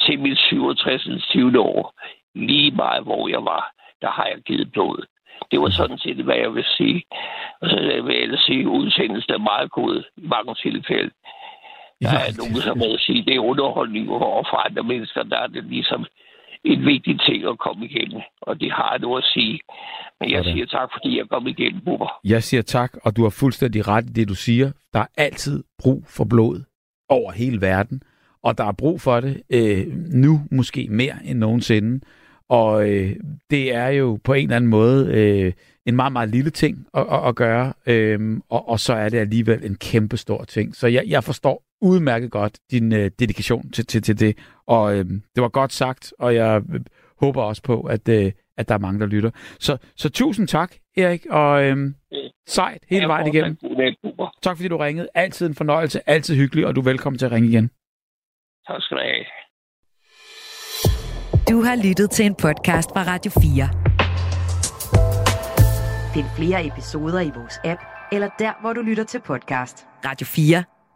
til mit 67. 20. år, lige meget hvor jeg var, der har jeg givet blod. Det var sådan set, hvad jeg vil sige. Og så vil jeg ellers sige, udsendelsen er meget god i mange tilfælde. Der Ja, er nogen, som vil sige, det er underholdning over for andre mennesker. Der er det ligesom en vigtig ting at komme igennem, og det har jeg noget at sige. Men jeg Sådan. siger tak, fordi jeg kom igennem, Bubber. Jeg siger tak, og du har fuldstændig ret i det, du siger. Der er altid brug for blod over hele verden, og der er brug for det øh, nu måske mere end nogensinde. Og øh, det er jo på en eller anden måde øh, en meget, meget lille ting at, at, at gøre, øhm, og, og så er det alligevel en kæmpe stor ting. Så jeg, jeg forstår udmærket godt din øh, dedikation til, til, til det, og øhm, det var godt sagt, og jeg øh, håber også på, at, øh, at der er mange, der lytter. Så, så tusind tak, Erik, og øhm, sejt hele vejen igennem. Tak fordi du ringede. Altid en fornøjelse, altid hyggelig, og du er velkommen til at ringe igen. Tak skal du have. Du har lyttet til en podcast fra Radio 4. Find flere episoder i vores app, eller der, hvor du lytter til podcast. Radio 4.